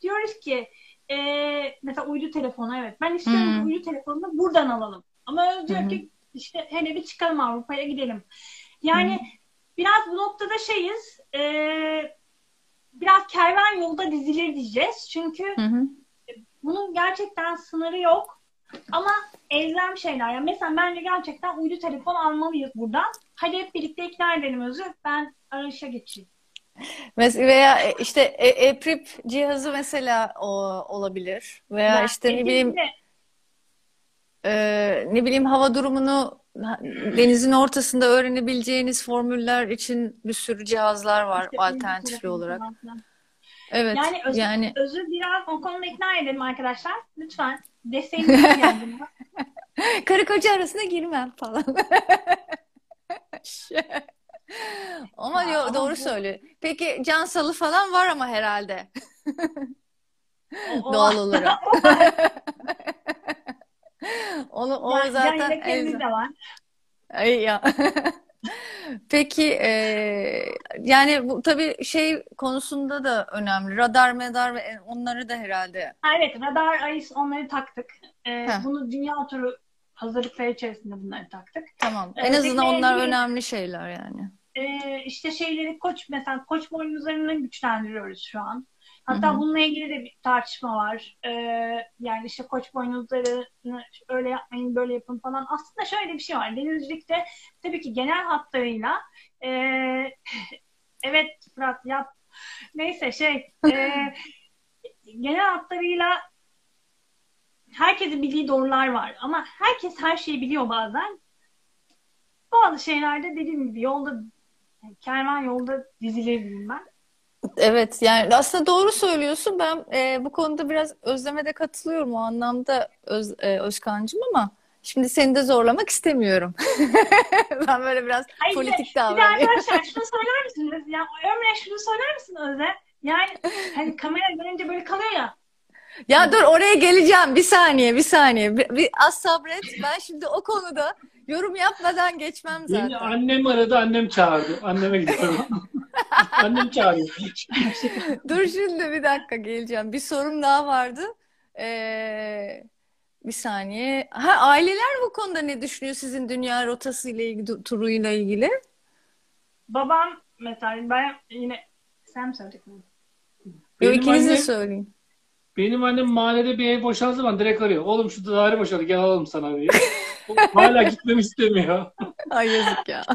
diyoruz ki e, mesela uydu telefonu evet ben istiyorum Hmm. uydu telefonunu buradan alalım. Ama Öz diyor ki işte hele bir çıkalım Avrupa'ya gidelim. Yani biraz bu noktada şeyiz e, biraz kervan yolda dizilir diyeceğiz. Çünkü Hı hı. bunun gerçekten sınırı yok. Ama elzem şeyler. Yani mesela bence gerçekten uydu telefon almalıyız buradan. Hadi hep birlikte ikna edelim Özü. Ben arayışa geçeyim. Mes- Veya e, işte e- EPRIP cihazı mesela o olabilir. Veya Ben işte ne bileyim e, ne bileyim hava durumunu denizin ortasında öğrenebileceğiniz formüller için bir sürü cihazlar var işte alternatifli olarak. Evet. Yani Özü, Yani Özü biraz o konuda ikna edelim arkadaşlar. Lütfen. Desteğinizi yani. karı koca arasına girmem falan. Ama Ya yo- ama doğru bu- söylüyor. Peki Cansalı falan var ama herhalde doğal olarak. Onu o Can- zaten en- de var. Ay ya. Peki e, yani bu tabii şey konusunda da önemli. Radar medar ve onları da herhalde. Ha, evet radar, ayıs onları taktık. Heh. bunu dünya turu hazırlıkları içerisinde bunları taktık. Tamam. En Evet, azından onlar önemli şeyler yani. Ee, işte şeyleri koç mesela koç boynuzlarını güçlendiriyoruz şu an. Hatta Hı hı. bununla ilgili de bir tartışma var. Ee, yani işte koç boynuzlarını öyle yapmayın böyle yapın falan. Aslında şöyle bir şey var. Denizcilikte tabii ki genel hatlarıyla ee, evet Fırat yap. Neyse şey ee, genel hatlarıyla herkesin bildiği doğrular var. Ama herkes her şeyi biliyor bazen. Bazı şeylerde dediğim gibi yolda kervan yolda dizilir diyeyim ben. Evet yani aslında doğru söylüyorsun. Ben e, bu konuda biraz Özlem'e de katılıyorum o anlamda Öz, e, Özkan'cığım ama şimdi seni de zorlamak istemiyorum. Ben böyle biraz Hayır, bir politik Bir de davranıyorum. arkadaşlar şunu söyler misiniz? Ya Ömre şunu söyler misin Öze? Yani hani kamera görünce böyle kalıyor ya. Ya dur oraya geleceğim. Bir saniye, bir saniye. Bir, bir az sabret. Ben şimdi o konuda yorum yapmadan geçmem zaten. Beni annem aradı, annem çağırdı. Anneme gidiyorum. annem çağırıyor. Dur şimdi bir dakika geleceğim. Bir sorum daha vardı. Ee, bir saniye. Ha, aileler bu konuda ne düşünüyor sizin dünya rotası ile ilgili, turuyla ilgili? Babam mesela ben yine sen mi söyleyeceksin? Yok, ikiniz de annem, söyleyin. Benim annem mahallede bir ev boşaldığı zaman direkt arıyor. Oğlum şu daire boşaldı gel alalım sana diye. Hala gitmemi istemiyor. Ay yazık ya.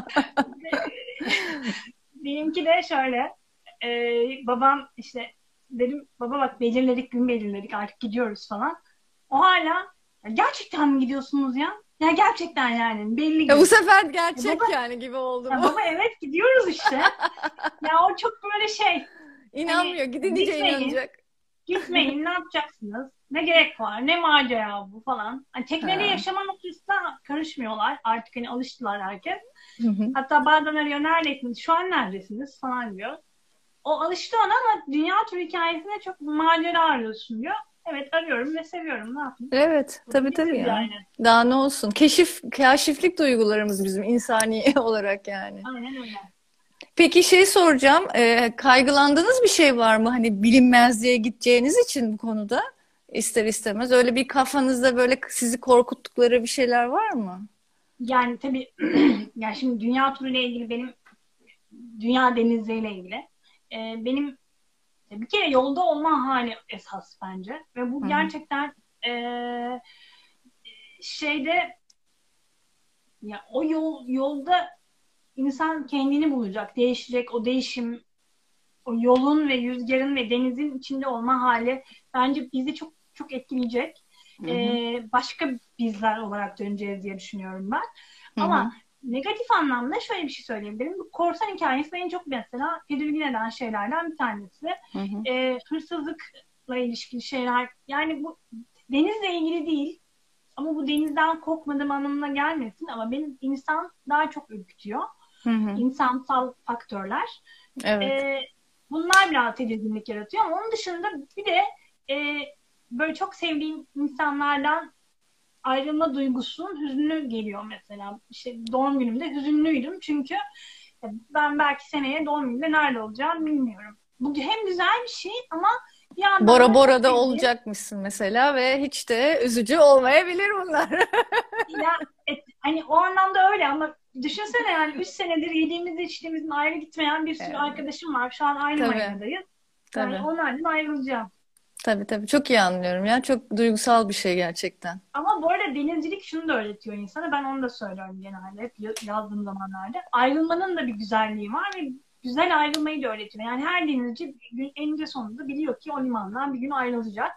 Benimki de şöyle. e, babam işte dedim baba bak belirledik gün belirledik artık gidiyoruz falan. O hala "Ya gerçekten mi gidiyorsunuz ya? Ya gerçekten yani belli Ya bu sefer gerçek Ya baba- yani gibi oldu Ya baba evet gidiyoruz işte. ya o çok böyle şey. İnanmıyor. Gidince gitmeyin. inanacak. Gitmeyin ne yapacaksınız? Ne gerek var? Ne macera bu falan. Hani teknede Ha. yaşama noktasına karışmıyorlar. Artık hani alıştılar herkes. Hı hı. Hatta bazen arıyor neredesiniz? Şu an neredesiniz? falan diyor. O alıştı ona ama dünya turu hikayesinde çok macera arıyorsun diyor. Evet arıyorum ve seviyorum. Ne yapayım? Evet, tabii tabii Bitti ya. Yani. Daha ne olsun? Keşif, kaşiflik duygularımız bizim insani olarak yani. Aynen öyle. Peki şey soracağım. e, kaygılandığınız bir şey var mı? Hani bilinmezliğe gideceğiniz için bu konuda ister istemez. Öyle bir kafanızda böyle sizi korkuttukları bir şeyler var mı? Yani tabii yani şimdi dünya turu ile ilgili benim dünya denizleriyle ilgili e, benim bir kere yolda olma hali esas bence ve bu gerçekten e, şeyde ya o yol yolda insan kendini bulacak, değişecek o değişim o yolun ve rüzgarın ve denizin içinde olma hali bence bizi çok çok etkileyecek. Hı hı. Ee, başka bizler olarak döneceğiz diye düşünüyorum ben. Hı hı. Ama negatif anlamda şöyle bir şey söyleyebilirim. Bu korsan hikayesi beni çok mesela tedirgin eden şeylerden bir tanesi. Hı hı. Ee, hırsızlıkla ilişkili şeyler. Yani bu denizle ilgili değil. Ama bu denizden korkmadığım anlamına gelmesin. Ama benim insan daha çok ürkütüyor. Hı hı. İnsansal faktörler. Evet. Ee, bunlar biraz tedirginlik yaratıyor ama onun dışında bir de e, böyle çok sevdiğim insanlardan ayrılma duygusunun hüznü geliyor mesela. İşte doğum günümde hüzünlüydüm çünkü ben belki seneye doğum günümde nerede olacağım bilmiyorum. Bu hem güzel bir şey ama bir yandan da Bora Bora'da sevdiğim- olacakmışsın mesela ve hiç de üzücü olmayabilir bunlar. Ya, et- hani o anlamda öyle ama düşünsene yani 3 senedir yediğimiz içtiğimizin ayrı gitmeyen bir sürü Evet. arkadaşım var. Şu an aynı Tabii. marinadayız. Tabii. Yani onlardan ayrılacağım. Tabii tabii. Çok iyi anlıyorum ya. Çok duygusal bir şey gerçekten. Ama bu arada denizcilik şunu da öğretiyor insana. Ben onu da söylüyorum genelde hep ya- yazdığım zamanlarda. Ayrılmanın da bir güzelliği var ve güzel ayrılmayı da öğretiyor. Yani her denizci gün eninde sonunda biliyor ki o limandan bir gün ayrılacak.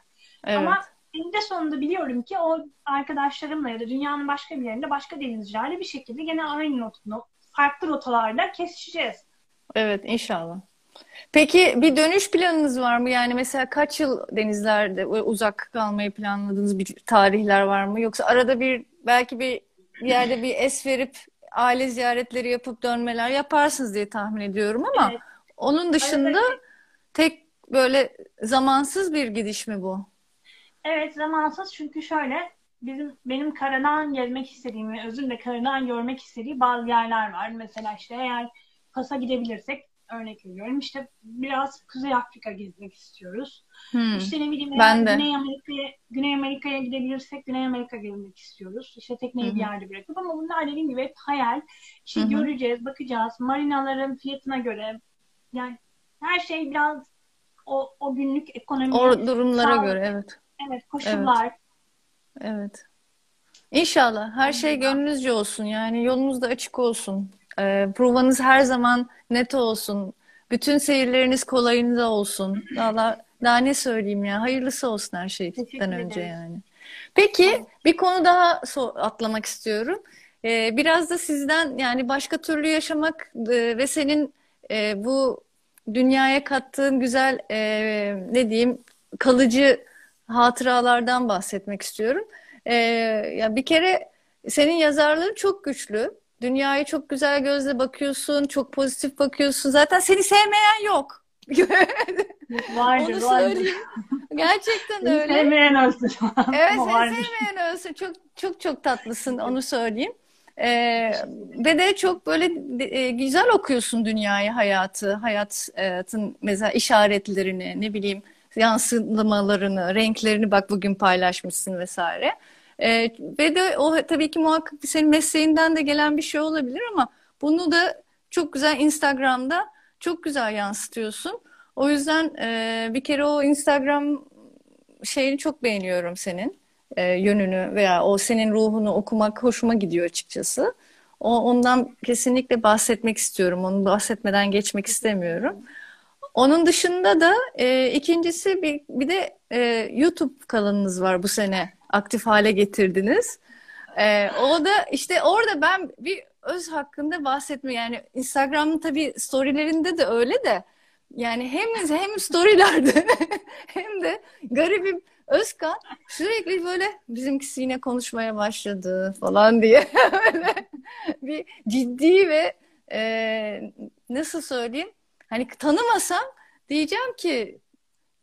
Evet. Ama eninde sonunda biliyorum ki o arkadaşlarımla ya da dünyanın başka bir yerinde başka denizcilerle bir şekilde gene aynı not, not- farklı rotalarda kesişeceğiz. Evet inşallah. Peki bir dönüş planınız var mı? Yani mesela kaç yıl denizlerde uzak kalmayı planladığınız bir tarihler var mı? Yoksa arada bir belki bir bir yerde bir es verip aile ziyaretleri yapıp dönmeler yaparsınız diye tahmin ediyorum ama Evet. onun dışında Arada- tek böyle zamansız bir gidiş mi bu? Evet zamansız çünkü şöyle bizim benim karadan gezmek istediğim ve Özün de karadan görmek istediği bazı yerler var. Mesela işte eğer Fas'a gidebilirsek örnek veriyorum işte biraz Kuzey Afrika gezmek istiyoruz. Hmm. İşte ne bileyim Ben de. Güney Amerika'ya Güney Amerika'ya gidebilirsek Güney Amerika gezmek istiyoruz. İşte tekneyi Hı bir yerde bırakıp ama bunlar dediğim gibi hep hayal. İşte Hı hı. göreceğiz, bakacağız. Marinaların fiyatına göre yani her şey biraz o, o günlük ekonomi, O durumlara sağlık, göre evet. Evet koşullar. Evet. İnşallah her şey gönlünüzce olsun. Yani yolunuz da açık olsun. Ee, provanız her zaman net olsun. Bütün seyirleriniz kolayınıza olsun. Daha, daha ne söyleyeyim ya. Hayırlısı olsun her şeyden önce yani. Peki bir konu daha so- atlamak istiyorum. Ee, biraz da sizden yani başka türlü yaşamak e, ve senin e, bu dünyaya kattığın güzel e, ne diyeyim kalıcı hatıralardan bahsetmek istiyorum. Ee, ya bir kere senin yazarlığın çok güçlü. Dünyaya çok güzel gözle bakıyorsun, çok pozitif bakıyorsun. Zaten seni sevmeyen yok. Vardır, Onu vardır. söyleyeyim. Gerçekten Beni öyle. sevmeyen ölsün. Evet seni vardır. sevmeyen ölsün. Çok çok çok tatlısın onu söyleyeyim. Ee, ve de çok böyle e, güzel okuyorsun dünyayı, hayatı, hayatın mesela işaretlerini, ne bileyim yansımalarını, renklerini bak bugün paylaşmışsın vesaire. Ee, ve de o tabii ki muhakkak senin mesleğinden de gelen bir şey olabilir ama bunu da çok güzel Instagram'da çok güzel yansıtıyorsun. O yüzden e, bir kere o Instagram şeyini çok beğeniyorum senin e, yönünü veya o senin ruhunu okumak hoşuma gidiyor açıkçası. O ondan kesinlikle bahsetmek istiyorum. Onu bahsetmeden geçmek istemiyorum. Onun dışında da e, ikincisi bir, bir de e, YouTube kanalınız var bu sene aktif hale getirdiniz. E, o da işte orada ben bir öz hakkında bahsetme yani Instagram'ın tabii storylerinde de öyle de yani hem hem storylerde hem de garibim Özkan sürekli böyle bizimkisi yine konuşmaya başladı falan diye böyle bir ciddi ve e, nasıl söyleyeyim hani tanımasam diyeceğim ki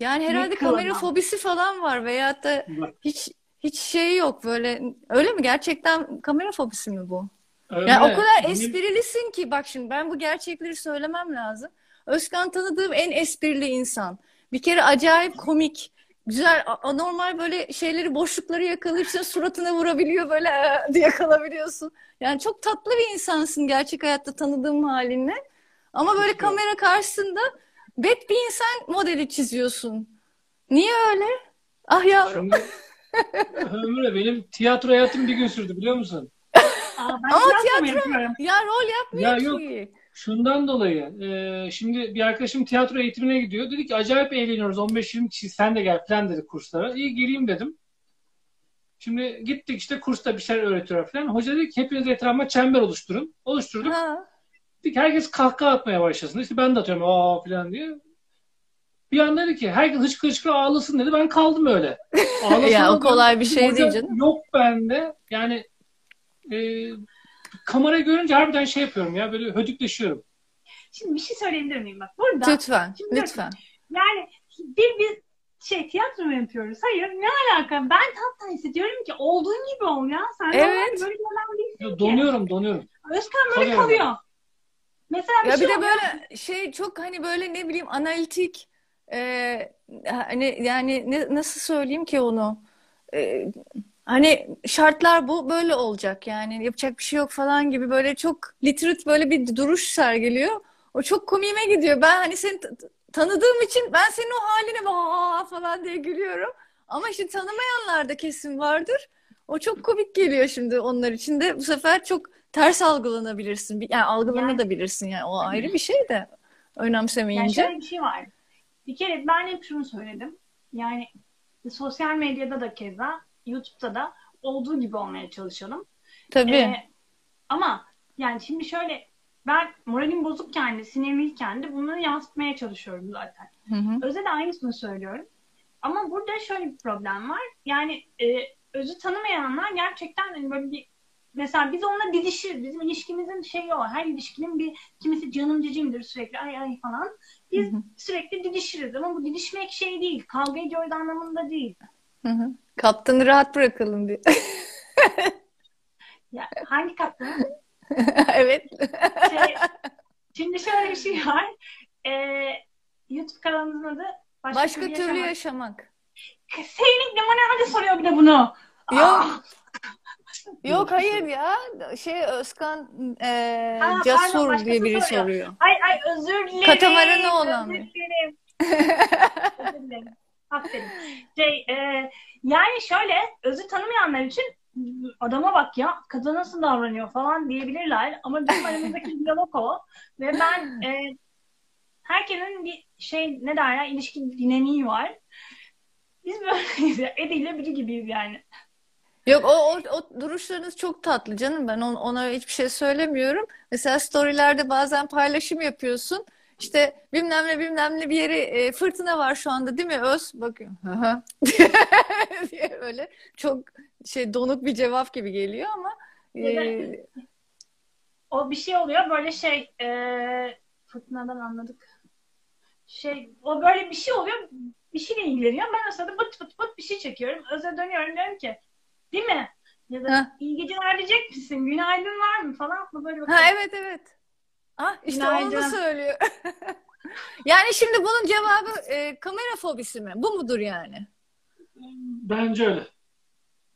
yani herhalde kamera fobisi falan var veyahut da hiç hiç şey yok böyle öyle mi gerçekten kamera fobisi mi bu? Öyle. Yani o kadar esprilisin ki bak şimdi ben bu gerçekleri söylemem lazım. Özkan tanıdığım en esprili insan. Bir kere acayip komik. Güzel, anormal böyle şeyleri, boşlukları yakalayıp suratına vurabiliyor böyle "Aa!" diye kalabiliyorsun. Yani çok tatlı bir insansın gerçek hayatta tanıdığım halinle. Ama böyle kamera karşısında bet bir insan modeli çiziyorsun. Niye öyle? Ah yavrum. Ömre benim tiyatro hayatım bir gün sürdü biliyor musun? Aa, ben Ama tiyatro yapıyorum? Ya rol yapmıyor Ya yok. ki. Şundan dolayı e, şimdi bir arkadaşım tiyatro eğitimine gidiyor. Dedi ki acayip eğleniyoruz 15-20 kişi sen de gel falan dedi kurslara. İyi gireyim dedim. Şimdi gittik işte kursta bir şeyler öğretiyor falan. Hoca dedi ki hepiniz etrafıma çember oluşturun. Oluşturduk. Ha. Herkes kahkaha atmaya başlasın. İşte ben de atıyorum aa falan diye. Bir anda dedi ki herkes hıçkı hıçkı ağlasın dedi. Ben kaldım öyle. Ya o kolay bir şey değil canım. Yok bende. Yani e, kamerayı görünce harbiden şey yapıyorum ya böyle hödükleşiyorum. Şimdi bir şey söyleyebilir miyim bak? Burada Lütfen, Şimdi- lütfen. yani bir bir şey tiyatro mu yapıyoruz? Hayır ne alaka? Ben hatta hissediyorum ki olduğun gibi ol ya. Sen Evet. böyle bir adam değilsin Ya ki. donuyorum donuyorum. Özkan böyle kalıyor. Mesela bir Ya şey bir de oluyor. böyle şey çok hani böyle ne bileyim analitik e, hani yani ne, nasıl söyleyeyim ki onu E, hani şartlar bu böyle olacak yani yapacak bir şey yok falan gibi böyle çok literat böyle bir duruş sergiliyor. O çok komiğime gidiyor. Ben hani seni tanıdığım için ben senin o haline "Aa!" falan diye gülüyorum. Ama işte tanımayanlar da kesin vardır. O çok komik geliyor şimdi onlar için de bu sefer çok ters algılanabilirsin. Yani algılanabilirsin yani o ayrı bir şey de Yani önemsemeyince. şöyle bir şey var. Bir kere ben hep şunu söyledim. Yani sosyal medyada da keza, YouTube'da da olduğu gibi olmaya çalışalım. Tabii. Ee, ama yani şimdi şöyle ben moralim bozukken de sinirliyken de bunları yansıtmaya çalışıyorum zaten. Hı hı. Öz'e de aynısını söylüyorum. Ama burada şöyle bir problem var. Yani e, Öz'ü tanımayanlar gerçekten hani böyle bir mesela biz onunla didişiriz. Bizim ilişkimizin şeyi o. Her ilişkinin bir kimisi canım cicimdir sürekli ay ay falan. Biz Hı hı. sürekli didişiriz ama bu didişmek şey değil. Kavga ediyoruz anlamında değil. Hı hı. Kaptanı rahat bırakalım diye. Ya, hangi kaptan? Evet. Şey, şimdi şöyle bir şey var. Ee, YouTube kanalımızın adı Başka, Başka Türlü türlü Yaşamak. yaşamak. Senin hadi soruyor bir de bunu. Yok. Ah! Yok hayır ya. Şey Özkan e, Aa, Casur diye biri soruyor. soruyor. Ay ay özür dilerim. Katamaranı olan Özür dilerim. özür dilerim. Aferin. Şey, e, yani şöyle özü tanımayanlar için adama bak ya kadın nasıl davranıyor falan diyebilirler ama bizim aramızdaki diyalog o ve ben e, herkesin bir şey ne derler ilişki dinamiği var. Biz böyleyiz. ya, Edi ile biri gibiyiz yani. Yok o, o, o duruşlarınız çok tatlı canım. Ben on- ona hiçbir şey söylemiyorum. Mesela storylerde bazen paylaşım yapıyorsun. İşte bilmem ne bilmem ne bir yere e, fırtına var şu anda değil mi Öz? Bakıyorum. Diye böyle çok şey donuk bir cevap gibi geliyor ama e, O bir şey oluyor böyle şey e, fırtınadan anladık. şey o böyle bir şey oluyor bir şeyle ilgileniyor. Ben o sırada bıt bıt bıt bir şey çekiyorum. Öz'e dönüyorum diyorum ki değil mi? Ya da Heh. iyi geceler diyecek misin? Günaydın var mı falan mı böyle Ha bakıyorum. evet evet. Ah işte onu Günaydın. söylüyor. Yani şimdi bunun cevabı e, kamera fobisi mi? Bu mudur yani? Bence öyle.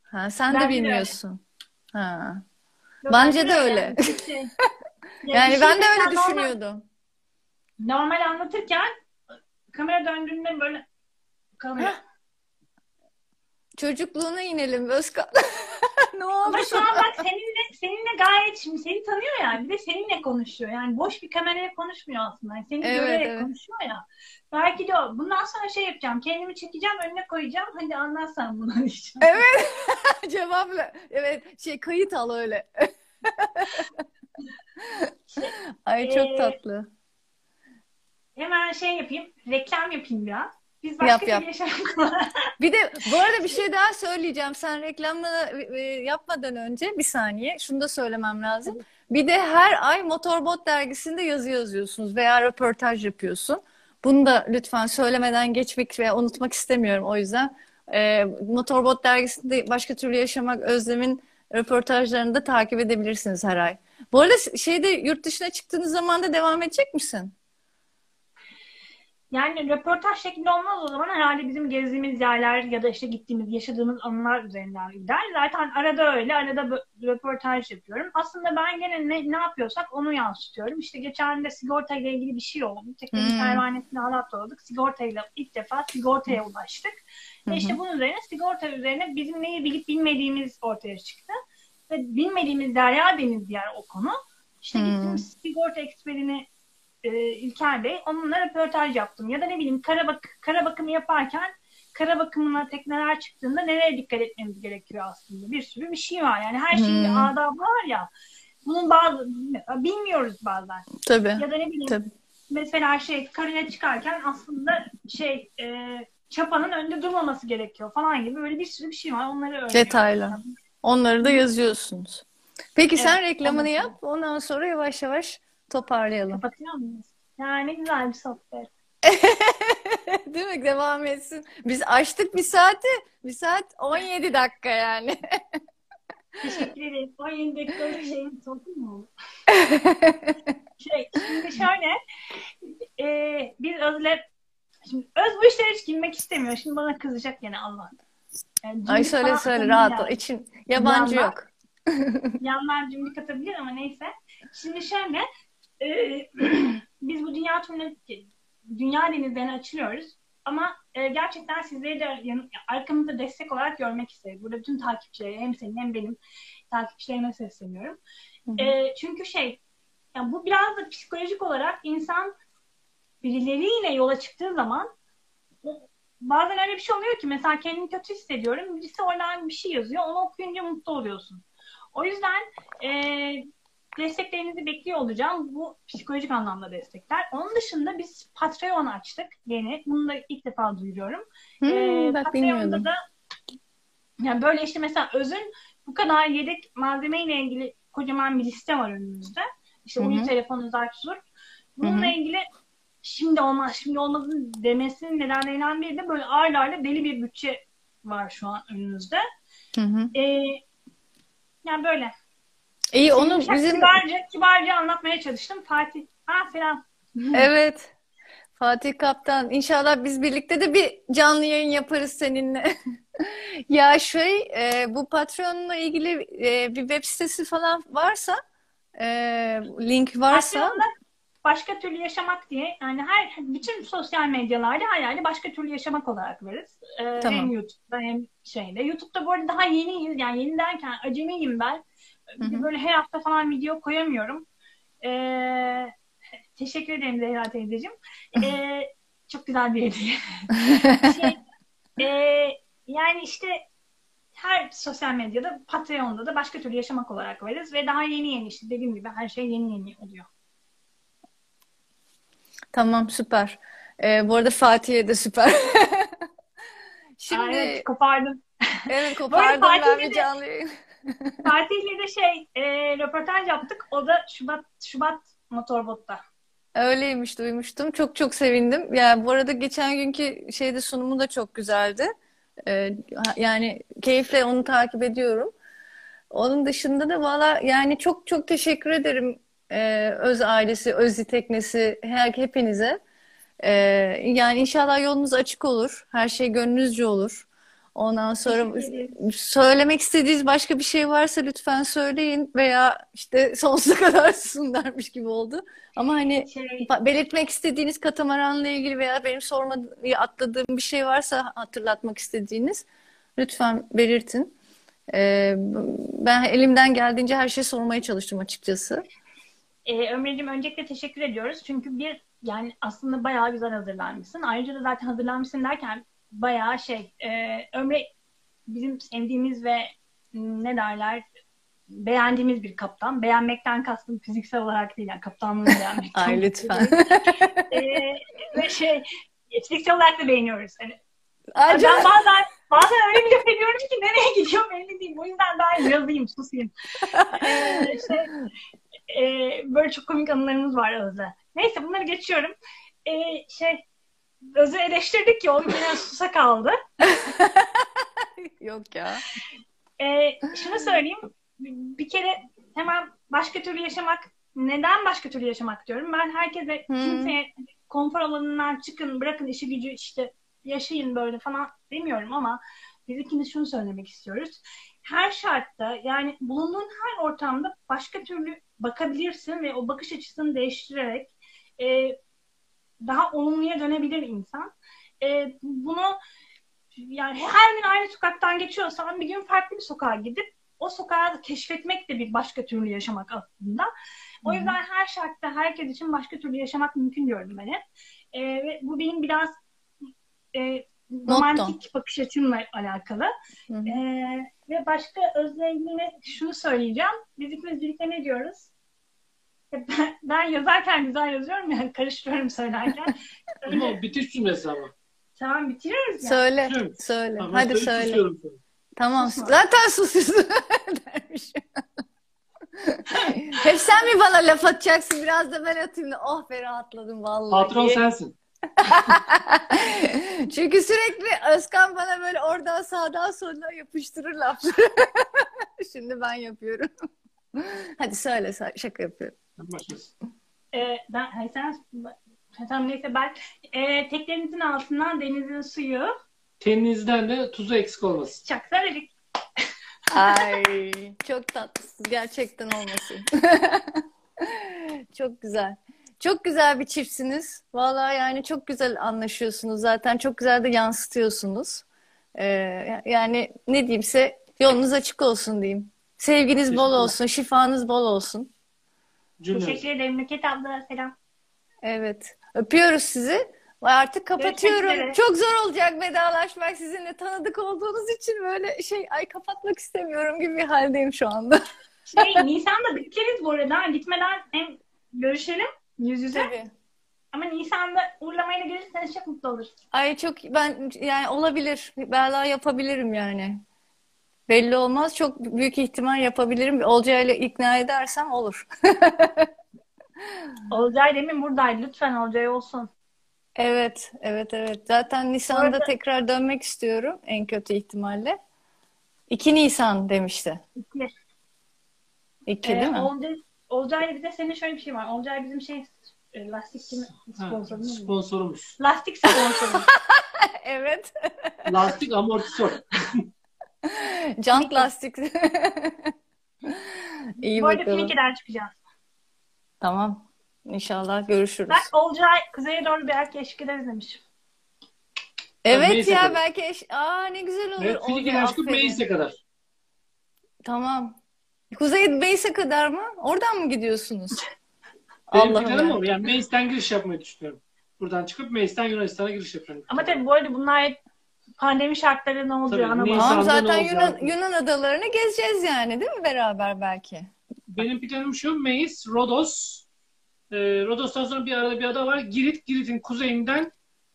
Ha sen Bence de de bilmiyorsun. Ha. Yok, Bence de yani öyle. bir şey- Ya Yani şey ben de öyle mesela normal- düşünüyordum. Normal anlatırken kamera döndüğünde böyle kalıyor. Çocukluğuna inelim Özkan. ne oldu? Ama şu an bak seninle seninle gayet şimdi seni tanıyor ya bir de seninle konuşuyor. Yani boş bir kameraya konuşmuyor aslında. Yani seni Evet, görerek evet. konuşuyor ya. Belki de o. Bundan sonra şey yapacağım. Kendimi çekeceğim önüne koyacağım. Hadi anlatsan bunu diyeceğim. Evet. Cevapla. Evet şey kayıt al öyle. Ay çok Ee, tatlı. Hemen şey yapayım. Reklam yapayım biraz. Biz Yap, başka yap. bir yaşam Bir de bu arada bir şey daha söyleyeceğim. Sen reklamını e, yapmadan önce bir saniye şunu da söylemem lazım. Bir de her ay Motorbot dergisinde yazı yazıyorsunuz veya röportaj yapıyorsun. Bunu da lütfen söylemeden geçmek ve unutmak istemiyorum o yüzden. E, Motorbot dergisinde başka türlü yaşamak Özlem'in röportajlarını da takip edebilirsiniz her ay. Bu arada şeyde yurt dışına çıktığınız zaman da devam edecek misin? Yani röportaj şeklinde olmaz o zaman herhalde bizim gezdiğimiz yerler ya da işte gittiğimiz, yaşadığımız anılar üzerinden gider. Zaten arada öyle, arada röportaj yapıyorum. Aslında ben gene ne, ne yapıyorsak onu yansıtıyorum. İşte geçen de sigorta ile ilgili bir şey oldu. Teknenin Hmm. pervanesini alattırdık. Sigortayla ilk defa sigortaya ulaştık. Hı Ve işte bunun üzerine sigorta üzerine bizim neyi bilip bilmediğimiz ortaya çıktı. Ve bilmediğimiz derya deniz yer o konu. İşte Hmm. gittim sigorta eksperini e, İlker Bey. Onunla röportaj yaptım. Ya da ne bileyim kara, bak kara bakımı yaparken kara bakımına tekneler çıktığında nereye dikkat etmemiz gerekiyor aslında. Bir sürü bir şey var. Yani her şeyin Hmm. adabı var ya. Bunun bazı bilmiyoruz bazen. Tabii. Ya da ne bileyim Tabii. mesela şey karaya çıkarken aslında şey e, çapanın önünde durmaması gerekiyor falan gibi böyle bir sürü bir şey var. Onları öğreniyorum. Detaylı. Onları da yazıyorsunuz. Peki sen Evet, reklamını anladım. yap. Ondan sonra yavaş yavaş toparlayalım. Kapatıyor muyuz? Yani güzel bir sohbet. Değil mi? Devam etsin. Biz açtık bir saati. Bir saat 17 dakika yani. Teşekkür ederim. 17 dakikalık şeyin sonu mu? şey, şimdi şöyle e, biz Özle şimdi Öz bu işlere hiç girmek istemiyor. Şimdi bana kızacak gene Allah. Yani Ay söyle söyle rahat ol. İçin yabancı Yandan- yok. Yandan cimrik atabilir ama neyse. Şimdi şöyle e, biz bu dünya turunu dünya denizlerine açılıyoruz. Ama e, gerçekten sizleri de yan, arkamızda destek olarak görmek isteriz. Burada bütün takipçilere hem senin hem benim takipçilerime sesleniyorum. Hı hı. E, çünkü şey yani bu biraz da psikolojik olarak insan birileriyle yola çıktığı zaman bazen öyle bir şey oluyor ki mesela kendimi kötü hissediyorum. Birisi oradan bir şey yazıyor. Onu okuyunca mutlu oluyorsun. O yüzden e, desteklerinizi bekliyor olacağım. Bu psikolojik anlamda destekler. Onun dışında biz Patreon açtık yeni. Bunu da ilk defa duyuruyorum. Hmm, Ee, bak Patreon'da bilmiyordum. da yani böyle işte mesela Öz'ün bu kadar yedek malzemeyle ilgili kocaman bir liste var önümüzde. İşte Hı hı. uydu telefonu, zart zurt. Bununla Hı hı. ilgili şimdi olmaz, şimdi olmazın demesinin nedenlerinden biri de böyle ağır ağır deli bir bütçe var şu an önümüzde. Hı hı. Ee, yani böyle. İyi onu Şimdi bizim kibarca, kibarca anlatmaya çalıştım. Fatih, ha falan. evet Fatih Kaptan inşallah biz birlikte de bir canlı yayın yaparız seninle. Ya şey e, bu Patreon'la ilgili e, bir web sitesi falan varsa e, link varsa Patreon'da başka türlü yaşamak diye yani her bütün sosyal medyalarda her yerde başka türlü yaşamak olarak varız. Ee, Tamam. Hem YouTube'da hem şeyde. YouTube'da bu arada daha yeniyiz. Yani yeni derken acemiyim ben. Hı hı. böyle her hafta falan video koyamıyorum. Ee, teşekkür ederim Zehra teyzeciğim. Ee, çok güzel bir hediye. şey, ee, yani işte her sosyal medyada, Patreon'da da başka türlü yaşamak olarak varız ve daha yeni yeni işte dediğim gibi her şey yeni yeni oluyor. Tamam süper. E, bu arada Fatih'e de süper. Şimdi Aa, evet, kopardım. evet kopardım ben bir canlı yayın. Fatih'le de şey e, röportaj yaptık. O da Şubat Şubat Motorbot'ta. Öyleymiş duymuştum. Çok çok sevindim. Yani bu arada geçen günkü şeyde sunumu da çok güzeldi. Ee, yani keyifle onu takip ediyorum. Onun dışında da valla yani çok çok teşekkür ederim ee, Öz ailesi, Özzi Teknesi her hepinize. Ee, yani inşallah yolunuz açık olur. Her şey gönlünüzce olur. Ondan sonra söylemek istediğiniz başka bir şey varsa lütfen söyleyin veya işte sonsuza kadar susun dermiş gibi oldu. Ama hani Şey, Belirtmek istediğiniz katamaranla ilgili veya benim sormayı atladığım bir şey varsa hatırlatmak istediğiniz lütfen belirtin. Ee, ben elimden geldiğince her şeyi sormaya çalıştım açıkçası. e, Ömer'cim öncelikle teşekkür ediyoruz. Çünkü bir yani aslında bayağı güzel hazırlanmışsın. Ayrıca da zaten hazırlanmışsın derken bayağı şey e, Ömer bizim sevdiğimiz ve ne derler beğendiğimiz bir kaptan. Beğenmekten kastım fiziksel olarak değil yani kaptanlığını beğenmekten. Ay lütfen. E, ve şey fiziksel olarak da beğeniyoruz. Hani Ay, ben bazen bazen öyle bir laf ediyorum ki nereye gidiyor belli değil. O yüzden ben yazayım, susayım. Ee, şey, e, böyle çok komik anılarımız var Özle. Neyse bunları geçiyorum. Ee, şey Özü eleştirdik ki o yine susa kaldı. Yok ya. Ee, şunu söyleyeyim. Bir kere hemen başka türlü yaşamak neden başka türlü yaşamak diyorum. Ben herkese Hmm. kimseye konfor alanından çıkın, bırakın işi gücü işte yaşayın böyle falan demiyorum ama biz ikimiz şunu söylemek istiyoruz. Her şartta yani bulunduğun her ortamda başka türlü bakabilirsin ve o bakış açısını değiştirerek e, daha olumluya dönebilir insan. E, bunu yani her gün aynı sokaktan geçiyorsan bir gün farklı bir sokağa gidip o sokağı keşfetmek de bir başka türlü yaşamak aslında. O Hı hı. yüzden her şartta herkes için başka türlü yaşamak mümkün diyorum ben hep. Ee, ve bu benim biraz e, romantik bakış açımla alakalı. Hı hı. Ee, ve başka Özle ilgili şunu söyleyeceğim. Biz ikimiz birlikte ne diyoruz? Ben, ben yazarken güzel yazıyorum yani karıştırıyorum söylerken. Ama o bitiş cümlesi ama. tamam bitiriyoruz ya. Söyle, Söyle. söyle. Tamam, Hadi söyle. susuyorum. Tamam. Susma. Zaten susuyorsun dermiş. Hep sen mi bana laf atacaksın? Biraz da ben atayım da. Oh be rahatladım vallahi. Patron sensin. Çünkü sürekli Özkan bana böyle oradan sağdan soldan yapıştırır lafları. Şimdi ben yapıyorum. Hadi söyle şaka yapıyorum. Sen başlasın. Ee, ben, hayır, sen, tamam neyse ben e, teknenizin altından denizin suyu Kendinizden de tuzu eksik olmasın. çaksa verik. Ay çok tatlısın. Gerçekten olmasın. Çok güzel. Çok güzel bir çiftsiniz. Vallahi yani çok güzel anlaşıyorsunuz zaten. Çok güzel de yansıtıyorsunuz. Ee, yani ne diyeyimse yolunuz açık olsun diyeyim. Sevginiz bol olsun, şifanız bol olsun. Cümlemiz. Teşekkür ederim. Nüket abla selam. Evet. Öpüyoruz sizi. Artık kapatıyorum. Çok zor olacak vedalaşmak sizinle tanıdık olduğunuz için böyle şey ay kapatmak istemiyorum gibi bir haldeyim şu anda. Şey, Nisan'da biteriz bu arada. Gitmeden hem görüşelim yüz yüze. Tabii. Ama Nisan'da uğurlamayla gelirseniz çok mutlu oluruz. Ay çok ben yani olabilir. Bela yapabilirim yani. Belli olmaz. Çok büyük ihtimal yapabilirim. Olcay'la ikna edersem olur. Olcay demin buradaydı. Lütfen Olcay olsun. Evet, evet, evet. Zaten Nisan'da arada- tekrar dönmek istiyorum en kötü ihtimalle. 2 Nisan demişti. İki. 2 Ee, değil mi? Olcay, Olcay'la bir de senin şöyle bir şey var. Olcay bizim şey e? Ha, Sponsorumuz mu? sponsorumuz. Lastik sponsoru. Evet. Lastik amortisör. Jant lastik. İyi bu arada bakalım. Finike'den çıkacağız. Tamam. İnşallah görüşürüz. Bak Olcay kuzeye doğru bir erkeğe eşlik ederiz demiş. Evet ya kadar. belki eş... Aa ne güzel olur. Evet, Olcay, Filike'den çıkıp. Meis'e kadar. Tamam. Kuzey Bey'se kadar mı? Oradan mı gidiyorsunuz? Benim Allah'ım planım ya. o. Yani Meis'ten giriş yapmayı düşünüyorum. Buradan çıkıp Meis'ten Yunanistan'a giriş yapıyorum. Ama tabii bu arada bunlar hep pandemi şartları ne oluyor Tabii, anlamadım. Nisan- Tamam Nisan'da zaten ne Yunan, olacak? Yunan adalarını gezeceğiz yani değil mi beraber belki? Benim planım şu. Meis, Rodos. E, Rodos'tan sonra bir arada bir ada var. Girit. Girit'in kuzeyinden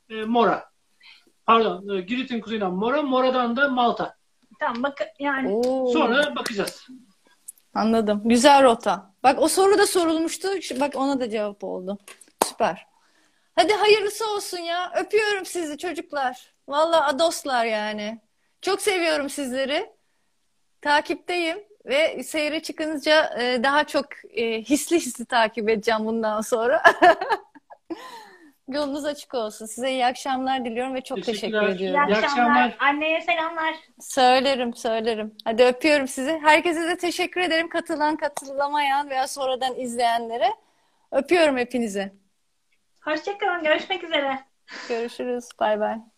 e, Mora. Pardon. e, Girit'in kuzeyinden Mora. Mora'dan da Malta. Tamam bak yani Oo, Sonra bakacağız. anladım. Güzel rota. Bak o soru da sorulmuştu. Şu- Bak ona da cevap oldu. Süper. Hadi hayırlısı olsun ya. Öpüyorum sizi çocuklar. Vallahi adoslar yani. Çok seviyorum sizleri. Takipteyim ve seyre çıkınca e, daha çok e, hisli hisli takip edeceğim bundan sonra. Yolunuz açık olsun. Size iyi akşamlar diliyorum ve çok teşekkür ediyorum. İyi akşamlar. akşamlar. Anneye selamlar. Söylerim, söylerim. Hadi öpüyorum sizi. Herkese de teşekkür ederim. Katılan, katılamayan veya sonradan izleyenlere. Öpüyorum hepinizi. Hoşçakalın. Görüşmek üzere. Görüşürüz. Bay bay.